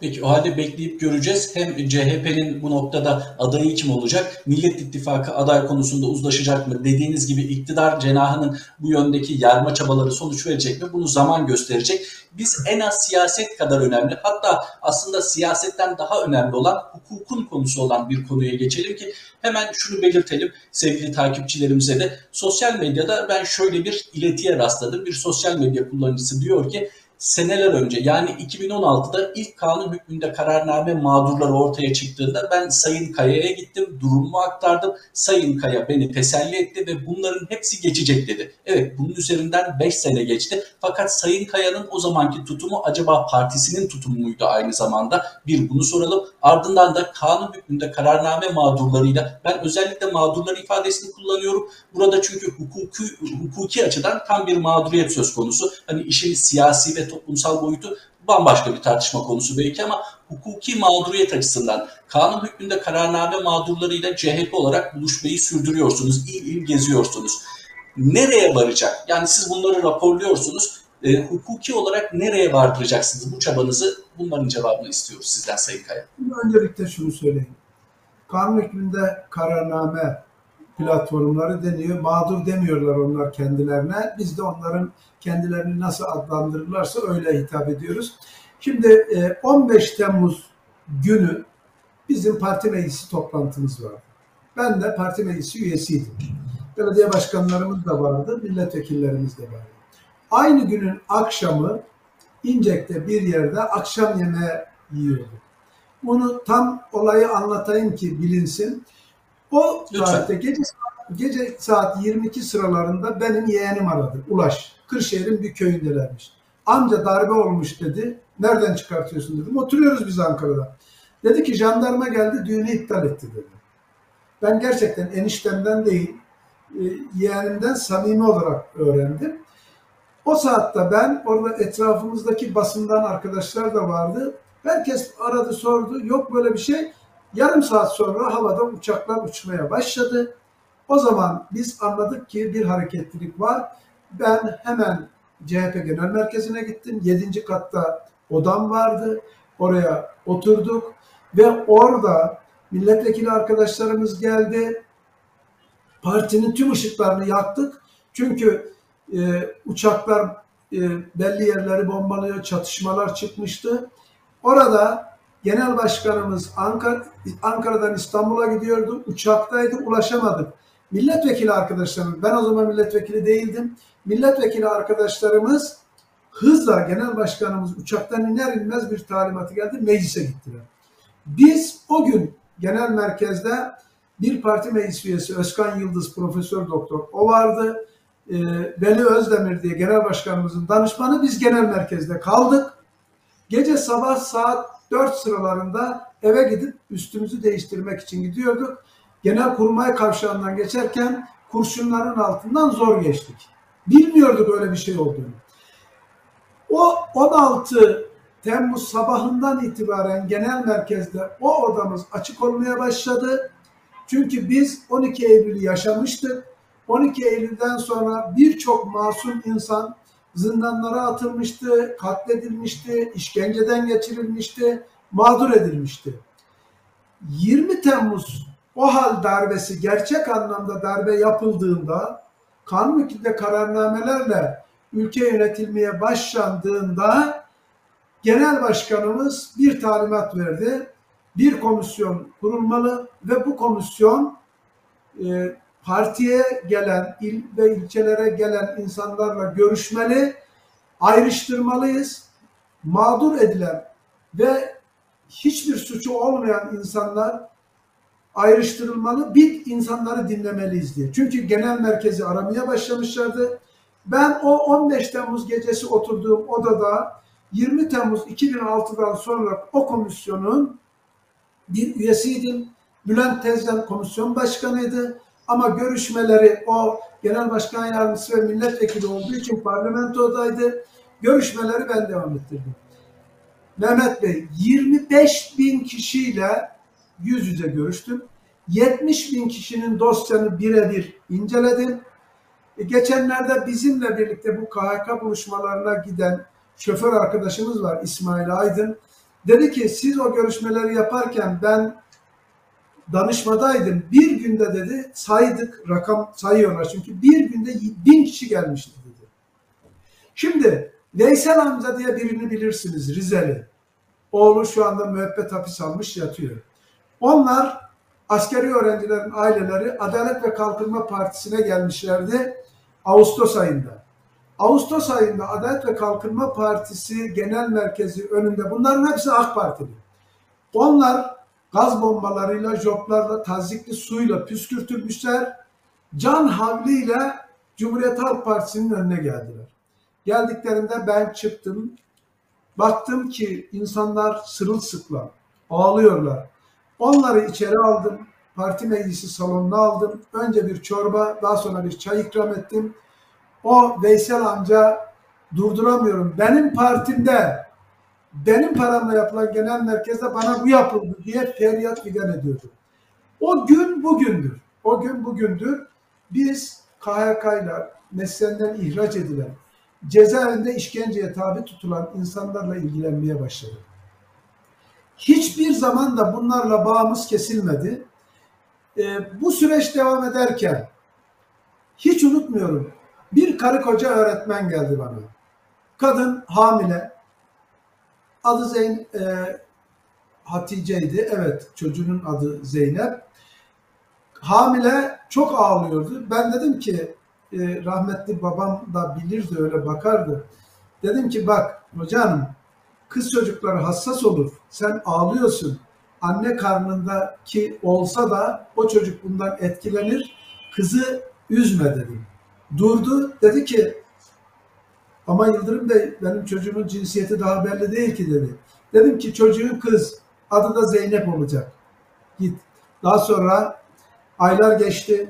Peki o halde bekleyip göreceğiz. Hem CHP'nin bu noktada adayı kim olacak? Millet İttifakı aday konusunda uzlaşacak mı? Dediğiniz gibi iktidar cenahının bu yöndeki yarma çabaları sonuç verecek mi? Bunu zaman gösterecek. Biz en az siyaset kadar önemli hatta aslında siyasetten daha önemli olan hukukun konusu olan bir konuya geçelim ki hemen şunu belirtelim sevgili takipçilerimize de. Sosyal medyada ben şöyle bir iletiye rastladım. Bir sosyal medya kullanıcısı diyor ki seneler önce yani 2016'da ilk kanun hükmünde kararname mağdurları ortaya çıktığında ben Sayın Kaya'ya gittim, durumumu aktardım. Sayın Kaya beni teselli etti ve bunların hepsi geçecek dedi. Evet bunun üzerinden 5 sene geçti. Fakat Sayın Kaya'nın o zamanki tutumu acaba partisinin tutumu muydu aynı zamanda? Bir bunu soralım. Ardından da kanun hükmünde kararname mağdurlarıyla ben özellikle mağdurlar ifadesini kullanıyorum. Burada çünkü hukuki, hukuki açıdan tam bir mağduriyet söz konusu. Hani işin siyasi ve toplumsal boyutu bambaşka bir tartışma konusu belki ama hukuki mağduriyet açısından kanun hükmünde kararname mağdurlarıyla CHP olarak buluşmayı sürdürüyorsunuz, il il geziyorsunuz. Nereye varacak? Yani siz bunları raporluyorsunuz. E, hukuki olarak nereye vardıracaksınız bu çabanızı? Bunların cevabını istiyoruz sizden Sayın Kaya. Öncelikle şunu söyleyeyim. Kanun hükmünde kararname platformları deniyor. Mağdur demiyorlar onlar kendilerine. Biz de onların kendilerini nasıl adlandırırlarsa öyle hitap ediyoruz. Şimdi 15 Temmuz günü bizim parti meclisi toplantımız vardı. Ben de parti meclisi üyesiydim. Belediye başkanlarımız da vardı, milletvekillerimiz de vardı. Aynı günün akşamı İncek'te bir yerde akşam yemeği yiyorduk. Bunu tam olayı anlatayım ki bilinsin. O tarihte gece, gece saat 22 sıralarında benim yeğenim aradı. Ulaş. Kırşehir'in bir köyündelermiş. Amca darbe olmuş dedi. Nereden çıkartıyorsun dedim. Oturuyoruz biz Ankara'da. Dedi ki jandarma geldi düğünü iptal etti dedi. Ben gerçekten eniştemden değil e, yeğenimden samimi olarak öğrendim. O saatte ben orada etrafımızdaki basından arkadaşlar da vardı. Herkes aradı sordu. Yok böyle bir şey. Yarım saat sonra havada uçaklar uçmaya başladı. O zaman biz anladık ki bir hareketlilik var. Ben hemen CHP Genel Merkezi'ne gittim. Yedinci katta odam vardı. Oraya oturduk ve orada milletvekili arkadaşlarımız geldi. Partinin tüm ışıklarını yaktık. Çünkü e, uçaklar e, belli yerleri bombalıyor, çatışmalar çıkmıştı. Orada Genel Başkanımız Ankara, Ankara'dan İstanbul'a gidiyordu. Uçaktaydı, ulaşamadık. Milletvekili arkadaşlarımız, ben o zaman milletvekili değildim. Milletvekili arkadaşlarımız hızla genel başkanımız uçaktan iner inmez bir talimatı geldi. Meclise gittiler. Biz o gün genel merkezde bir parti meclis üyesi Özkan Yıldız Profesör Doktor o vardı. Ee, Veli Özdemir diye genel başkanımızın danışmanı biz genel merkezde kaldık. Gece sabah saat 4 sıralarında eve gidip üstümüzü değiştirmek için gidiyorduk. Genel kurmay kavşağından geçerken kurşunların altından zor geçtik. Bilmiyorduk öyle bir şey olduğunu. O 16 Temmuz sabahından itibaren genel merkezde o odamız açık olmaya başladı. Çünkü biz 12 Eylül'ü yaşamıştık. 12 Eylül'den sonra birçok masum insan zindanlara atılmıştı, katledilmişti, işkenceden geçirilmişti, mağdur edilmişti. 20 Temmuz o hal darbesi gerçek anlamda darbe yapıldığında kanun hükmünde kararnamelerle ülke yönetilmeye başlandığında genel başkanımız bir talimat verdi. Bir komisyon kurulmalı ve bu komisyon e, partiye gelen, il ve ilçelere gelen insanlarla görüşmeli, ayrıştırmalıyız. Mağdur edilen ve hiçbir suçu olmayan insanlar ayrıştırılmalı, bir insanları dinlemeliyiz diye. Çünkü genel merkezi aramaya başlamışlardı. Ben o 15 Temmuz gecesi oturduğum odada 20 Temmuz 2006'dan sonra o komisyonun bir üyesiydim. Bülent Tezcan komisyon başkanıydı. Ama görüşmeleri o genel başkan yardımcısı ve milletvekili olduğu için parlamentodaydı. Görüşmeleri ben devam ettirdim. Mehmet Bey 25 bin kişiyle yüz yüze görüştüm. 70 bin kişinin dosyanı birebir inceledim. E, geçenlerde bizimle birlikte bu KHK buluşmalarına giden şoför arkadaşımız var İsmail Aydın. Dedi ki siz o görüşmeleri yaparken ben danışmadaydım. Bir günde dedi saydık rakam sayıyorlar çünkü bir günde bin kişi gelmişti dedi. Şimdi Veysel amca diye birini bilirsiniz Rizeli. Oğlu şu anda müebbet hapis almış yatıyor. Onlar askeri öğrencilerin aileleri Adalet ve Kalkınma Partisi'ne gelmişlerdi Ağustos ayında. Ağustos ayında Adalet ve Kalkınma Partisi Genel Merkezi önünde bunların hepsi AK Partili. Onlar gaz bombalarıyla, joplarla, tazikli suyla püskürtülmüşler. Can havliyle Cumhuriyet Halk Partisi'nin önüne geldiler. Geldiklerinde ben çıktım. Baktım ki insanlar sırılsıklam, ağlıyorlar. Onları içeri aldım. Parti meclisi salonuna aldım. Önce bir çorba, daha sonra bir çay ikram ettim. O Veysel amca durduramıyorum. Benim partimde benim paramla yapılan genel merkezde bana bu yapıldı diye feryat figan ediyordu. O gün bugündür. O gün bugündür. Biz KHK'yla mesleğinden ihraç edilen, cezaevinde işkenceye tabi tutulan insanlarla ilgilenmeye başladık. Hiçbir zaman da bunlarla bağımız kesilmedi. Ee, bu süreç devam ederken hiç unutmuyorum. Bir karı koca öğretmen geldi bana. Kadın hamile. Adı Zeyn e, Hatice'ydi. Evet çocuğunun adı Zeynep. Hamile çok ağlıyordu. Ben dedim ki e, rahmetli babam da bilirdi öyle bakardı. Dedim ki bak hocam kız çocukları hassas olur. Sen ağlıyorsun. Anne karnındaki olsa da o çocuk bundan etkilenir. Kızı üzme dedim. Durdu. Dedi ki ama Yıldırım Bey benim çocuğumun cinsiyeti daha belli değil ki dedi. Dedim ki çocuğun kız. Adı da Zeynep olacak. Git. Daha sonra aylar geçti.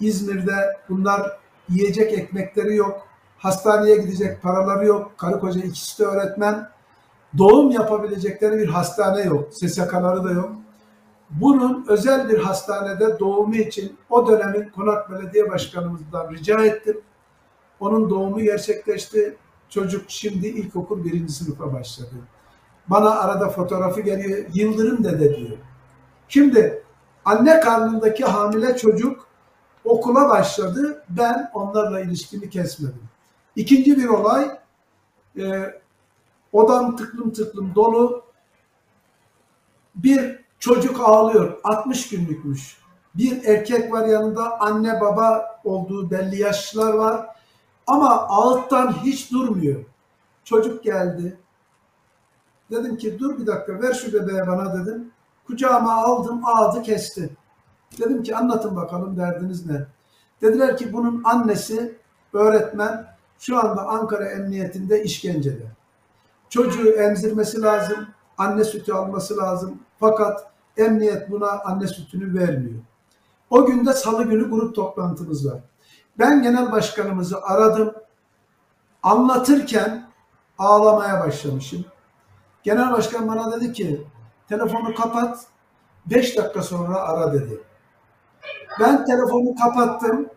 İzmir'de bunlar yiyecek ekmekleri yok. Hastaneye gidecek paraları yok. Karı koca ikisi de öğretmen. Doğum yapabilecekleri bir hastane yok. SSK'ları da yok. Bunun özel bir hastanede doğumu için o dönemin Konak Belediye Başkanımızdan rica ettim. Onun doğumu gerçekleşti. Çocuk şimdi ilkokul birinci sınıfa başladı. Bana arada fotoğrafı geliyor. Yıldırım dede diyor. Şimdi anne karnındaki hamile çocuk okula başladı. Ben onlarla ilişkimi kesmedim. İkinci bir olay e, odam tıklım tıklım dolu bir çocuk ağlıyor. 60 günlükmüş. Bir erkek var yanında anne baba olduğu belli yaşlılar var. Ama ağıttan hiç durmuyor. Çocuk geldi. Dedim ki dur bir dakika ver şu bebeğe bana dedim. Kucağıma aldım ağzı kesti. Dedim ki anlatın bakalım derdiniz ne? Dediler ki bunun annesi öğretmen şu anda Ankara Emniyetinde işkencede. Çocuğu emzirmesi lazım, anne sütü alması lazım. Fakat emniyet buna anne sütünü vermiyor. O günde salı günü grup toplantımız var. Ben genel başkanımızı aradım. Anlatırken ağlamaya başlamışım. Genel başkan bana dedi ki telefonu kapat 5 dakika sonra ara dedi. Ben telefonu kapattım.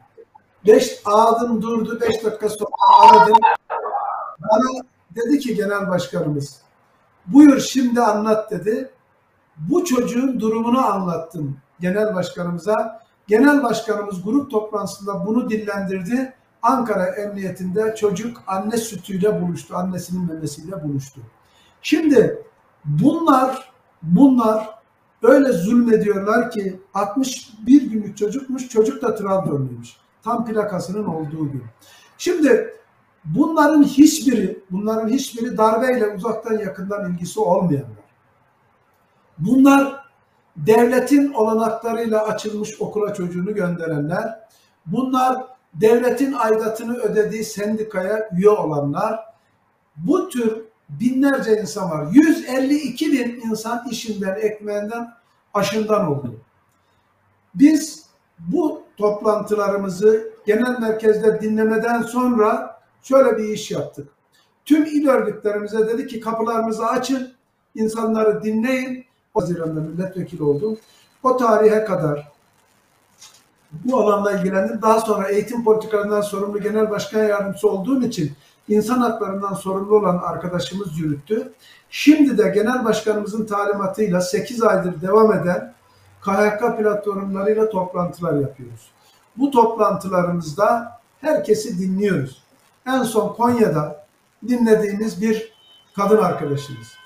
5 ağladım durdu 5 dakika sonra aradım. Bana dedi ki genel başkanımız buyur şimdi anlat dedi. Bu çocuğun durumunu anlattım genel başkanımıza. Genel başkanımız grup toplantısında bunu dillendirdi. Ankara Emniyetinde çocuk anne sütüyle buluştu. Annesinin memesiyle buluştu. Şimdi bunlar bunlar öyle zulmediyorlar ki 61 günlük çocukmuş. Çocuk da Trabzonluymuş. Tam plakasının olduğu gün. Şimdi bunların hiçbiri bunların hiçbiri darbeyle uzaktan yakından ilgisi olmayanlar. Bunlar devletin olanaklarıyla açılmış okula çocuğunu gönderenler, bunlar devletin aidatını ödediği sendikaya üye olanlar, bu tür binlerce insan var. 152 bin insan işinden, ekmeğinden, aşından oldu. Biz bu toplantılarımızı genel merkezde dinlemeden sonra şöyle bir iş yaptık. Tüm il örgütlerimize dedi ki kapılarımızı açın, insanları dinleyin, Haziran'da milletvekili oldum. O tarihe kadar bu alanla ilgilendim. Daha sonra eğitim politikalarından sorumlu genel başkan yardımcısı olduğum için insan haklarından sorumlu olan arkadaşımız yürüttü. Şimdi de genel başkanımızın talimatıyla 8 aydır devam eden KHK platformlarıyla toplantılar yapıyoruz. Bu toplantılarımızda herkesi dinliyoruz. En son Konya'da dinlediğimiz bir kadın arkadaşımız.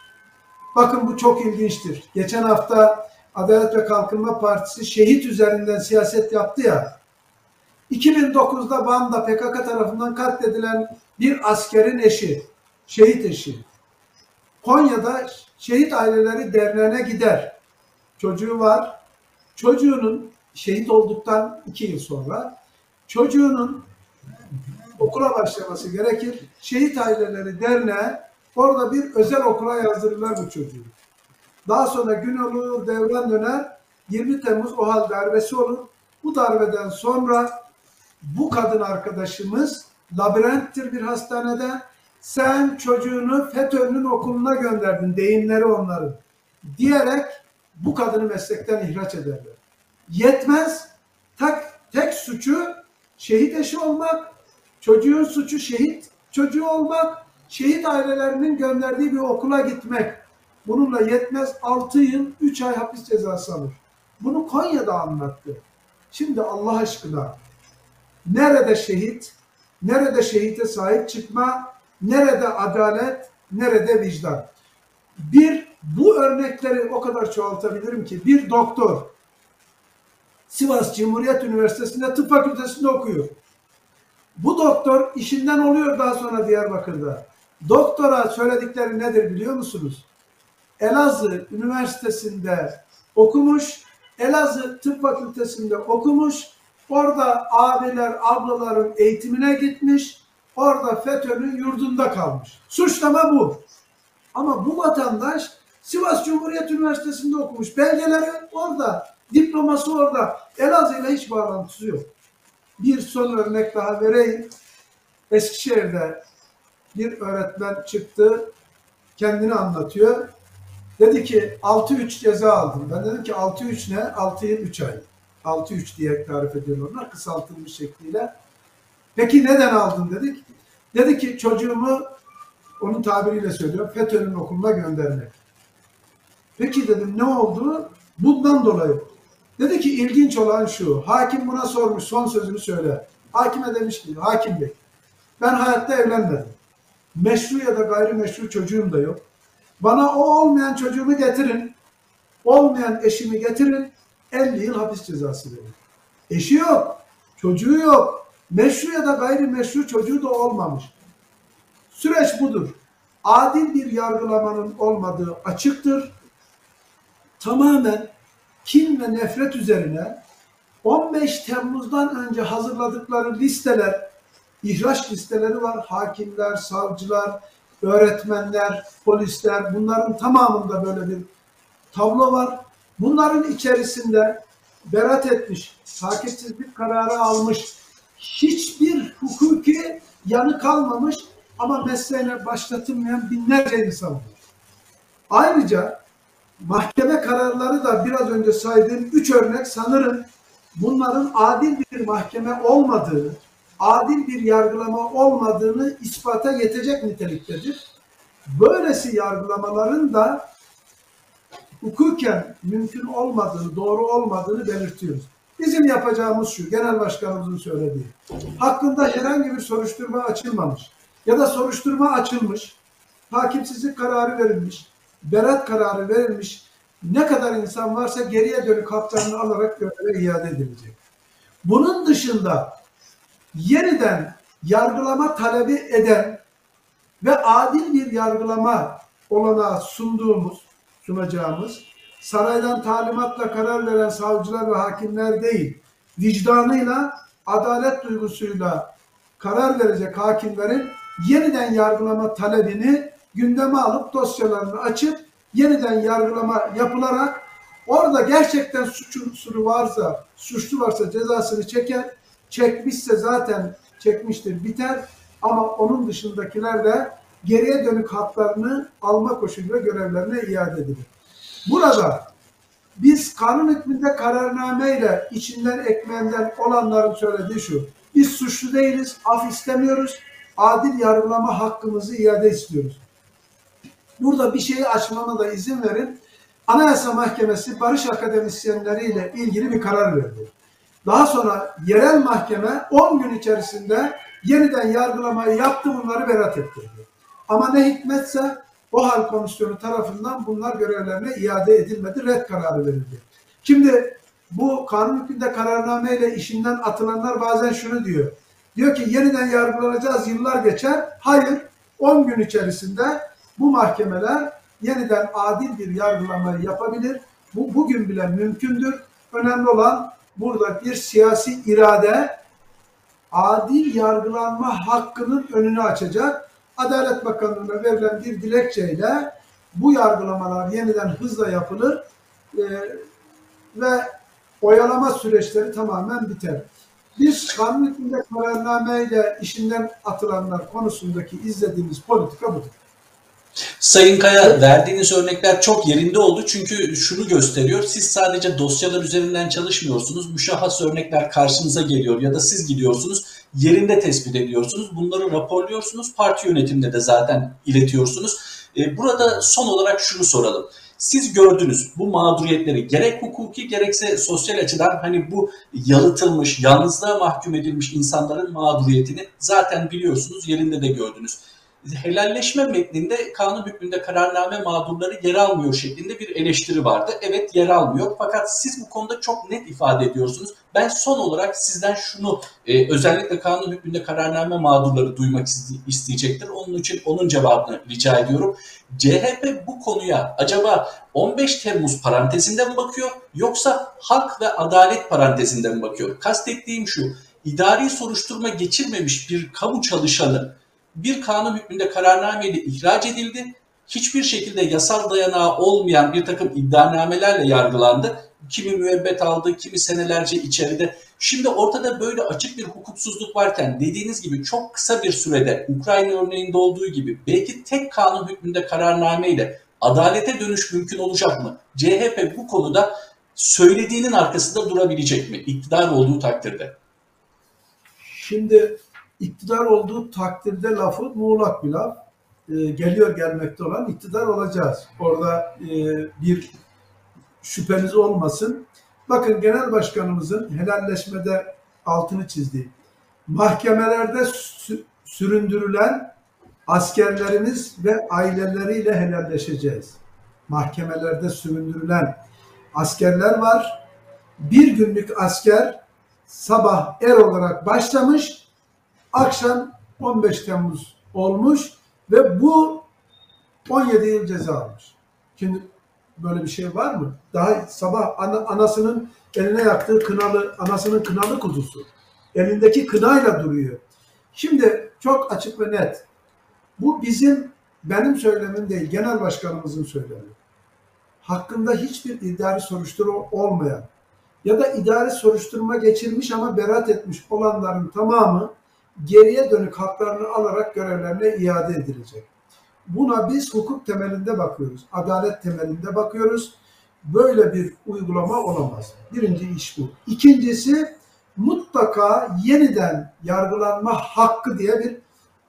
Bakın bu çok ilginçtir. Geçen hafta Adalet ve Kalkınma Partisi şehit üzerinden siyaset yaptı ya. 2009'da Van'da PKK tarafından katledilen bir askerin eşi, şehit eşi. Konya'da Şehit Aileleri Derneği'ne gider. Çocuğu var. Çocuğunun şehit olduktan iki yıl sonra çocuğunun okula başlaması gerekir. Şehit Aileleri Derneği orada bir özel okula yazdırırlar bu çocuğu. Daha sonra gün olur, devran döner. 20 Temmuz OHAL darbesi olur. Bu darbeden sonra bu kadın arkadaşımız labirenttir bir hastanede. Sen çocuğunu FETÖ'nün okuluna gönderdin. Deyimleri onların. Diyerek bu kadını meslekten ihraç ederler. Yetmez. Tek, tek suçu şehit eşi olmak. Çocuğun suçu şehit çocuğu olmak. Şehit ailelerinin gönderdiği bir okula gitmek. Bununla yetmez 6 yıl 3 ay hapis cezası alır. Bunu Konya'da anlattı. Şimdi Allah aşkına nerede şehit, nerede şehite sahip çıkma, nerede adalet, nerede vicdan? Bir, bu örnekleri o kadar çoğaltabilirim ki bir doktor Sivas Cumhuriyet Üniversitesi'nde tıp fakültesinde okuyor. Bu doktor işinden oluyor daha sonra Diyarbakır'da. Doktora söyledikleri nedir biliyor musunuz? Elazığ Üniversitesi'nde okumuş, Elazığ Tıp Fakültesi'nde okumuş, orada abiler, ablaların eğitimine gitmiş, orada FETÖ'nün yurdunda kalmış. Suçlama bu. Ama bu vatandaş Sivas Cumhuriyet Üniversitesi'nde okumuş. Belgeleri orada, diploması orada. Elazığ ile hiç bağlantısı yok. Bir son örnek daha vereyim. Eskişehir'de bir öğretmen çıktı, kendini anlatıyor. Dedi ki 6-3 ceza aldım. Ben dedim ki 6-3 ne? 6 yıl 3 ay. 6-3 diye tarif ediyorlar onlar kısaltılmış şekliyle. Peki neden aldın dedik. Dedi ki çocuğumu onun tabiriyle söylüyor FETÖ'nün okuluna göndermek. Peki dedim ne oldu? Bundan dolayı. Dedi ki ilginç olan şu. Hakim buna sormuş son sözünü söyle. Hakime demiş ki hakim bey ben hayatta evlenmedim. Meşru ya da gayrimeşru çocuğum da yok. Bana o olmayan çocuğumu getirin. Olmayan eşimi getirin. 50 yıl hapis cezası verin. Eşi yok. Çocuğu yok. Meşru ya da gayrimeşru çocuğu da olmamış. Süreç budur. Adil bir yargılamanın olmadığı açıktır. Tamamen kin ve nefret üzerine 15 Temmuz'dan önce hazırladıkları listeler, ihraç listeleri var. Hakimler, savcılar, öğretmenler, polisler bunların tamamında böyle bir tablo var. Bunların içerisinde berat etmiş, takipsizlik kararı almış, hiçbir hukuki yanı kalmamış ama mesleğine başlatılmayan binlerce insan var. Ayrıca mahkeme kararları da biraz önce saydığım üç örnek sanırım bunların adil bir mahkeme olmadığını, adil bir yargılama olmadığını ispata yetecek niteliktedir. Böylesi yargılamaların da hukuken mümkün olmadığını, doğru olmadığını belirtiyoruz. Bizim yapacağımız şu, genel başkanımızın söylediği. Hakkında herhangi bir soruşturma açılmamış ya da soruşturma açılmış, takipsizlik kararı verilmiş, berat kararı verilmiş, ne kadar insan varsa geriye dönük haklarını alarak göreve iade edilecek. Bunun dışında yeniden yargılama talebi eden ve adil bir yargılama olanağı sunduğumuz, sunacağımız, saraydan talimatla karar veren savcılar ve hakimler değil, vicdanıyla, adalet duygusuyla karar verecek hakimlerin yeniden yargılama talebini gündeme alıp dosyalarını açıp yeniden yargılama yapılarak orada gerçekten suç unsuru varsa, suçlu varsa cezasını çeker, çekmişse zaten çekmiştir, biter ama onun dışındakiler de geriye dönük haklarını alma koşuluyla görevlerine iade edilir. Burada biz kanun hükmünde kararnameyle içinden ekmeğinden olanların söylediği şu. Biz suçlu değiliz, af istemiyoruz. adil yargılama hakkımızı iade istiyoruz. Burada bir şeyi açmama da izin verin. Anayasa Mahkemesi barış akademisyenleriyle ilgili bir karar verdi. Daha sonra yerel mahkeme 10 gün içerisinde yeniden yargılamayı yaptı bunları berat ettirdi. Ama ne hikmetse o hal komisyonu tarafından bunlar görevlerine iade edilmedi, red kararı verildi. Şimdi bu kanun hükmünde kararnameyle işinden atılanlar bazen şunu diyor. Diyor ki yeniden yargılanacağız yıllar geçer. Hayır 10 gün içerisinde bu mahkemeler yeniden adil bir yargılamayı yapabilir. Bu bugün bile mümkündür. Önemli olan burada bir siyasi irade adil yargılanma hakkının önünü açacak. Adalet Bakanlığı'na verilen bir dilekçeyle bu yargılamalar yeniden hızla yapılır e, ve oyalama süreçleri tamamen biter. Biz kanun hükmünde kararnameyle işinden atılanlar konusundaki izlediğimiz politika budur. Sayın Kaya verdiğiniz örnekler çok yerinde oldu çünkü şunu gösteriyor. Siz sadece dosyalar üzerinden çalışmıyorsunuz. Müşahhas örnekler karşınıza geliyor ya da siz gidiyorsunuz yerinde tespit ediyorsunuz. Bunları raporluyorsunuz. Parti yönetimine de zaten iletiyorsunuz. Ee, Burada son olarak şunu soralım. Siz gördünüz bu mağduriyetleri gerek hukuki gerekse sosyal açıdan hani bu yalıtılmış, yalnızlığa mahkum edilmiş insanların mağduriyetini zaten biliyorsunuz, yerinde de gördünüz helalleşme metninde kanun hükmünde kararname mağdurları yer almıyor şeklinde bir eleştiri vardı. Evet yer almıyor fakat siz bu konuda çok net ifade ediyorsunuz. Ben son olarak sizden şunu e, özellikle kanun hükmünde kararname mağdurları duymak iste- isteyecektir. Onun için onun cevabını rica ediyorum. CHP bu konuya acaba 15 Temmuz parantezinde mi bakıyor yoksa hak ve adalet parantezinde mi bakıyor? Kastettiğim şu idari soruşturma geçirmemiş bir kamu çalışanı bir kanun hükmünde kararnameyle ihraç edildi. Hiçbir şekilde yasal dayanağı olmayan bir takım iddianamelerle yargılandı. Kimi müebbet aldı, kimi senelerce içeride. Şimdi ortada böyle açık bir hukuksuzluk varken dediğiniz gibi çok kısa bir sürede Ukrayna örneğinde olduğu gibi belki tek kanun hükmünde kararnameyle adalete dönüş mümkün olacak mı? CHP bu konuda söylediğinin arkasında durabilecek mi? İktidar olduğu takdirde. Şimdi iktidar olduğu takdirde lafı muğlak bir laf. Ee, geliyor gelmekte olan iktidar olacağız. Orada e, bir şüpheniz olmasın. Bakın genel başkanımızın helalleşmede altını çizdiği mahkemelerde sü- süründürülen askerlerimiz ve aileleriyle helalleşeceğiz. Mahkemelerde süründürülen askerler var. Bir günlük asker sabah er olarak başlamış, akşam 15 Temmuz olmuş ve bu 17 yıl ceza almış. Şimdi böyle bir şey var mı? Daha sabah ana- anasının eline yaktığı kınalı, anasının kınalı kutusu. Elindeki kınayla duruyor. Şimdi çok açık ve net. Bu bizim benim söylemim değil, genel başkanımızın söylemi. Hakkında hiçbir idari soruşturma olmayan ya da idari soruşturma geçirmiş ama beraat etmiş olanların tamamı geriye dönük haklarını alarak görevlerine iade edilecek. Buna biz hukuk temelinde bakıyoruz, adalet temelinde bakıyoruz. Böyle bir uygulama olamaz. Birinci iş bu. İkincisi mutlaka yeniden yargılanma hakkı diye bir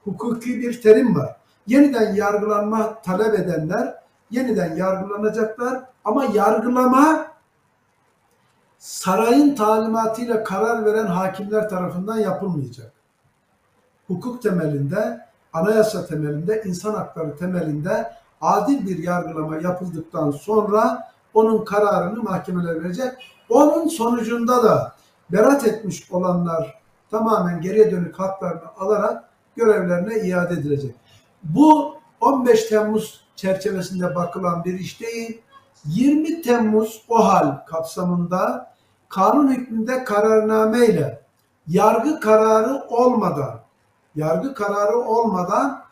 hukuki bir terim var. Yeniden yargılanma talep edenler yeniden yargılanacaklar ama yargılama sarayın talimatıyla karar veren hakimler tarafından yapılmayacak. Hukuk temelinde, anayasa temelinde, insan hakları temelinde adil bir yargılama yapıldıktan sonra onun kararını mahkemeler verecek. Onun sonucunda da beraat etmiş olanlar tamamen geriye dönük haklarını alarak görevlerine iade edilecek. Bu 15 Temmuz çerçevesinde bakılan bir iş değil. 20 Temmuz OHAL kapsamında kanun hükmünde kararnameyle yargı kararı olmadan yargı kararı olmadan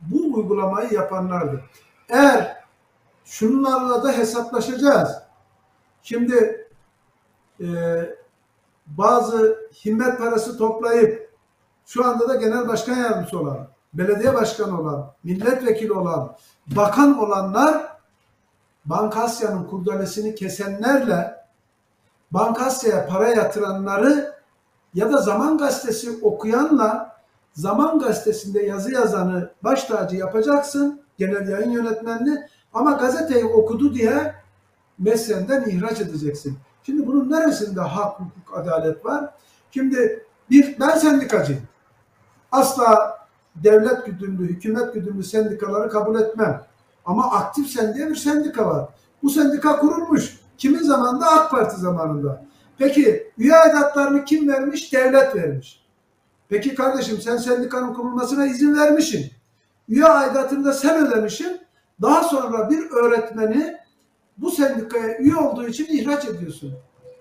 bu uygulamayı yapanlardır. Eğer şunlarla da hesaplaşacağız. Şimdi e, bazı himmet parası toplayıp şu anda da genel başkan yardımcısı olan, belediye başkanı olan, milletvekili olan, bakan olanlar Bankasya'nın kurdalesini kesenlerle Bankasya'ya para yatıranları ya da Zaman Gazetesi okuyanla Zaman Gazetesi'nde yazı yazanı baş tacı yapacaksın, genel yayın yönetmenini ama gazeteyi okudu diye meslenden ihraç edeceksin. Şimdi bunun neresinde hak, hukuk, adalet var? Şimdi bir, ben sendikacıyım. Asla devlet güdümlü, hükümet güdümlü sendikaları kabul etmem. Ama aktif sen diye bir sendika var. Bu sendika kurulmuş. Kimin zamanında? AK Parti zamanında. Peki üye aidatlarını kim vermiş? Devlet vermiş. Peki kardeşim sen sendikanın kurulmasına izin vermişsin. Üye aidatını da sen ödemişsin. Daha sonra bir öğretmeni bu sendikaya üye olduğu için ihraç ediyorsun.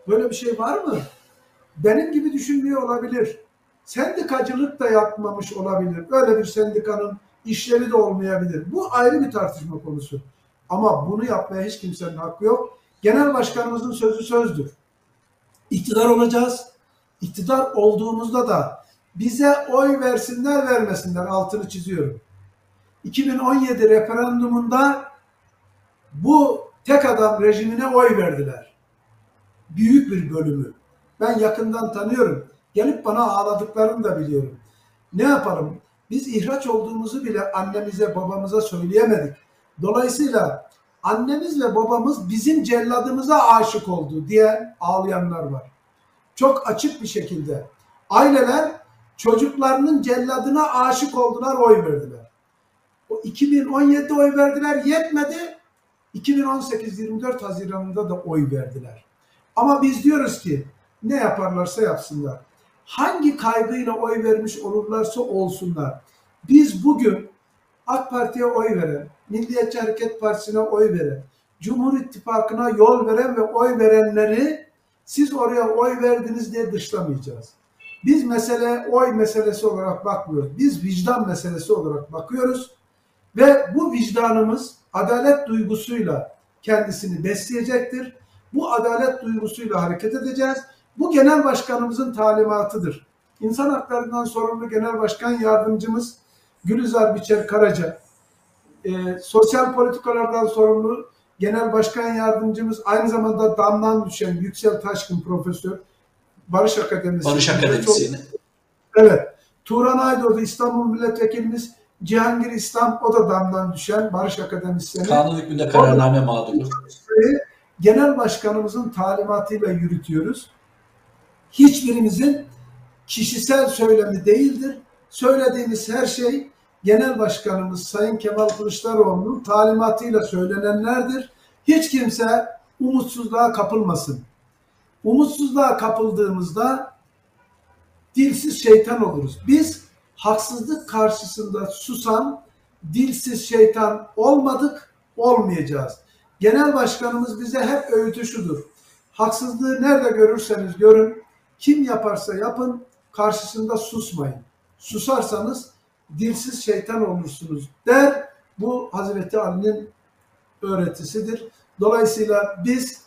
Böyle bir şey var mı? Benim gibi düşünmüyor olabilir. Sendikacılık da yapmamış olabilir. Öyle bir sendikanın işlevi de olmayabilir. Bu ayrı bir tartışma konusu. Ama bunu yapmaya hiç kimsenin hakkı yok. Genel başkanımızın sözü sözdür. İktidar olacağız. İktidar olduğumuzda da bize oy versinler vermesinler altını çiziyorum. 2017 referandumunda bu tek adam rejimine oy verdiler. Büyük bir bölümü. Ben yakından tanıyorum. Gelip bana ağladıklarını da biliyorum. Ne yapalım? Biz ihraç olduğumuzu bile annemize babamıza söyleyemedik. Dolayısıyla annemiz ve babamız bizim celladımıza aşık oldu diye ağlayanlar var. Çok açık bir şekilde. Aileler çocuklarının celladına aşık oldular, oy verdiler. O 2017'de oy verdiler, yetmedi. 2018-24 Haziran'ında da oy verdiler. Ama biz diyoruz ki ne yaparlarsa yapsınlar. Hangi kaygıyla oy vermiş olurlarsa olsunlar. Biz bugün AK Parti'ye oy veren, Milliyetçi Hareket Partisi'ne oy veren, Cumhur İttifakı'na yol veren ve oy verenleri siz oraya oy verdiniz diye dışlamayacağız. Biz mesele oy meselesi olarak bakmıyoruz. Biz vicdan meselesi olarak bakıyoruz. Ve bu vicdanımız adalet duygusuyla kendisini besleyecektir. Bu adalet duygusuyla hareket edeceğiz. Bu genel başkanımızın talimatıdır. İnsan haklarından sorumlu genel başkan yardımcımız Gülizar Biçer Karaca, e, sosyal politikalardan sorumlu genel başkan yardımcımız aynı zamanda damdan düşen Yüksel Taşkın profesör Barış Akademisi. Barış Akademisi'ni. Evet. Turan Aydoğdu İstanbul Milletvekilimiz Cihangir İslam o da damdan düşen Barış Akademisyeni. Kanun hükmünde kararname mağduru. Genel başkanımızın talimatıyla yürütüyoruz. Hiçbirimizin kişisel söylemi değildir. Söylediğimiz her şey genel başkanımız Sayın Kemal Kılıçdaroğlu'nun talimatıyla söylenenlerdir. Hiç kimse umutsuzluğa kapılmasın. Umutsuzluğa kapıldığımızda dilsiz şeytan oluruz. Biz haksızlık karşısında susan dilsiz şeytan olmadık, olmayacağız. Genel başkanımız bize hep öğütü şudur. Haksızlığı nerede görürseniz görün, kim yaparsa yapın, karşısında susmayın. Susarsanız dilsiz şeytan olursunuz der. Bu Hazreti Ali'nin öğretisidir. Dolayısıyla biz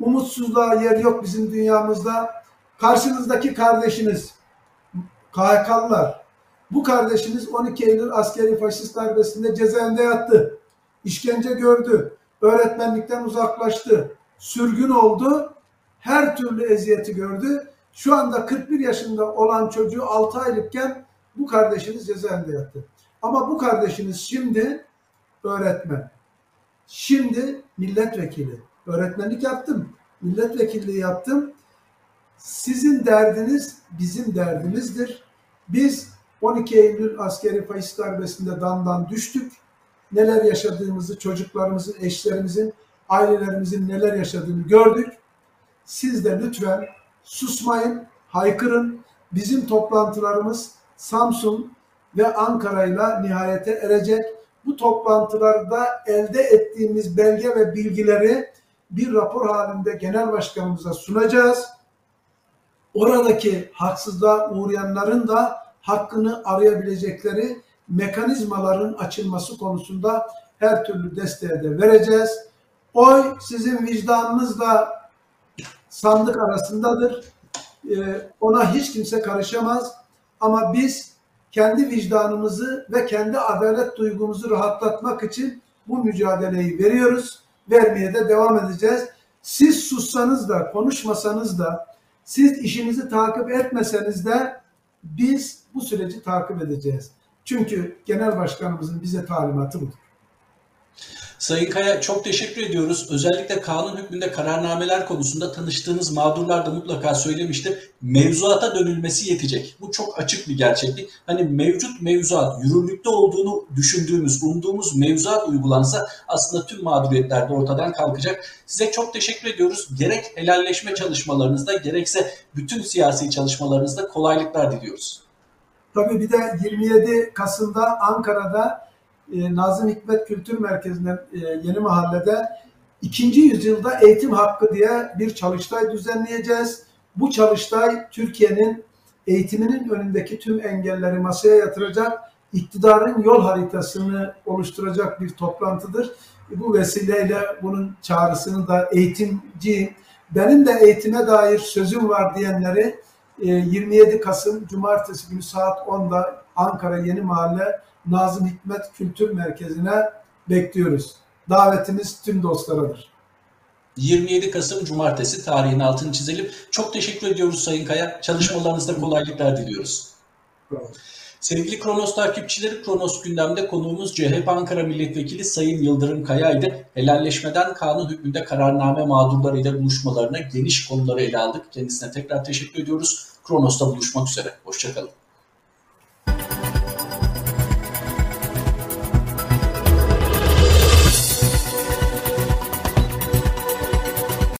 umutsuzluğa yer yok bizim dünyamızda. Karşınızdaki kardeşiniz KHK'lılar. Bu kardeşiniz 12 Eylül askeri faşist darbesinde cezaevinde yattı. İşkence gördü. Öğretmenlikten uzaklaştı. Sürgün oldu. Her türlü eziyeti gördü. Şu anda 41 yaşında olan çocuğu 6 aylıkken bu kardeşiniz cezaevinde yattı. Ama bu kardeşiniz şimdi öğretmen. Şimdi milletvekili. Öğretmenlik yaptım. Milletvekilliği yaptım. Sizin derdiniz bizim derdimizdir. Biz 12 Eylül askeri faşist darbesinde damdan düştük. Neler yaşadığımızı, çocuklarımızın, eşlerimizin, ailelerimizin neler yaşadığını gördük. Siz de lütfen susmayın, haykırın. Bizim toplantılarımız Samsun ve Ankara'yla nihayete erecek. Bu toplantılarda elde ettiğimiz belge ve bilgileri bir rapor halinde genel başkanımıza sunacağız. Oradaki haksızlığa uğrayanların da hakkını arayabilecekleri mekanizmaların açılması konusunda her türlü desteği de vereceğiz. Oy sizin vicdanınızla sandık arasındadır. Ee, ona hiç kimse karışamaz. Ama biz kendi vicdanımızı ve kendi adalet duygumuzu rahatlatmak için bu mücadeleyi veriyoruz. Vermeye de devam edeceğiz. Siz sussanız da, konuşmasanız da, siz işinizi takip etmeseniz de Biz bu süreci takip edeceğiz. Çünkü genel başkanımızın bize talimatı budur. Sayın Kaya çok teşekkür ediyoruz. Özellikle kanun hükmünde kararnameler konusunda tanıştığınız mağdurlar da mutlaka söylemiştir. Mevzuata dönülmesi yetecek. Bu çok açık bir gerçeklik. Hani mevcut mevzuat, yürürlükte olduğunu düşündüğümüz, umduğumuz mevzuat uygulansa aslında tüm mağduriyetler de ortadan kalkacak. Size çok teşekkür ediyoruz. Gerek helalleşme çalışmalarınızda gerekse bütün siyasi çalışmalarınızda kolaylıklar diliyoruz. Tabii bir de 27 Kasım'da Ankara'da e, Nazım Hikmet Kültür Merkezi'nden e, Yeni Mahalle'de ikinci yüzyılda eğitim hakkı diye bir çalıştay düzenleyeceğiz. Bu çalıştay Türkiye'nin eğitiminin önündeki tüm engelleri masaya yatıracak, iktidarın yol haritasını oluşturacak bir toplantıdır. Bu vesileyle bunun çağrısını da eğitimci, benim de eğitime dair sözüm var diyenleri e, 27 Kasım Cumartesi günü saat 10'da Ankara Yeni Mahalle Nazım Hikmet Kültür Merkezi'ne bekliyoruz. Davetimiz tüm dostlaradır. 27 Kasım Cumartesi tarihinin altını çizelim. Çok teşekkür ediyoruz Sayın Kaya. Çalışmalarınızda kolaylıklar diliyoruz. Sevgili Kronos takipçileri, Kronos gündemde konuğumuz CHP Ankara Milletvekili Sayın Yıldırım Kaya'ydı. Helalleşmeden kanun hükmünde kararname mağdurlarıyla buluşmalarına geniş konuları ele aldık. Kendisine tekrar teşekkür ediyoruz. Kronos'ta buluşmak üzere. Hoşçakalın.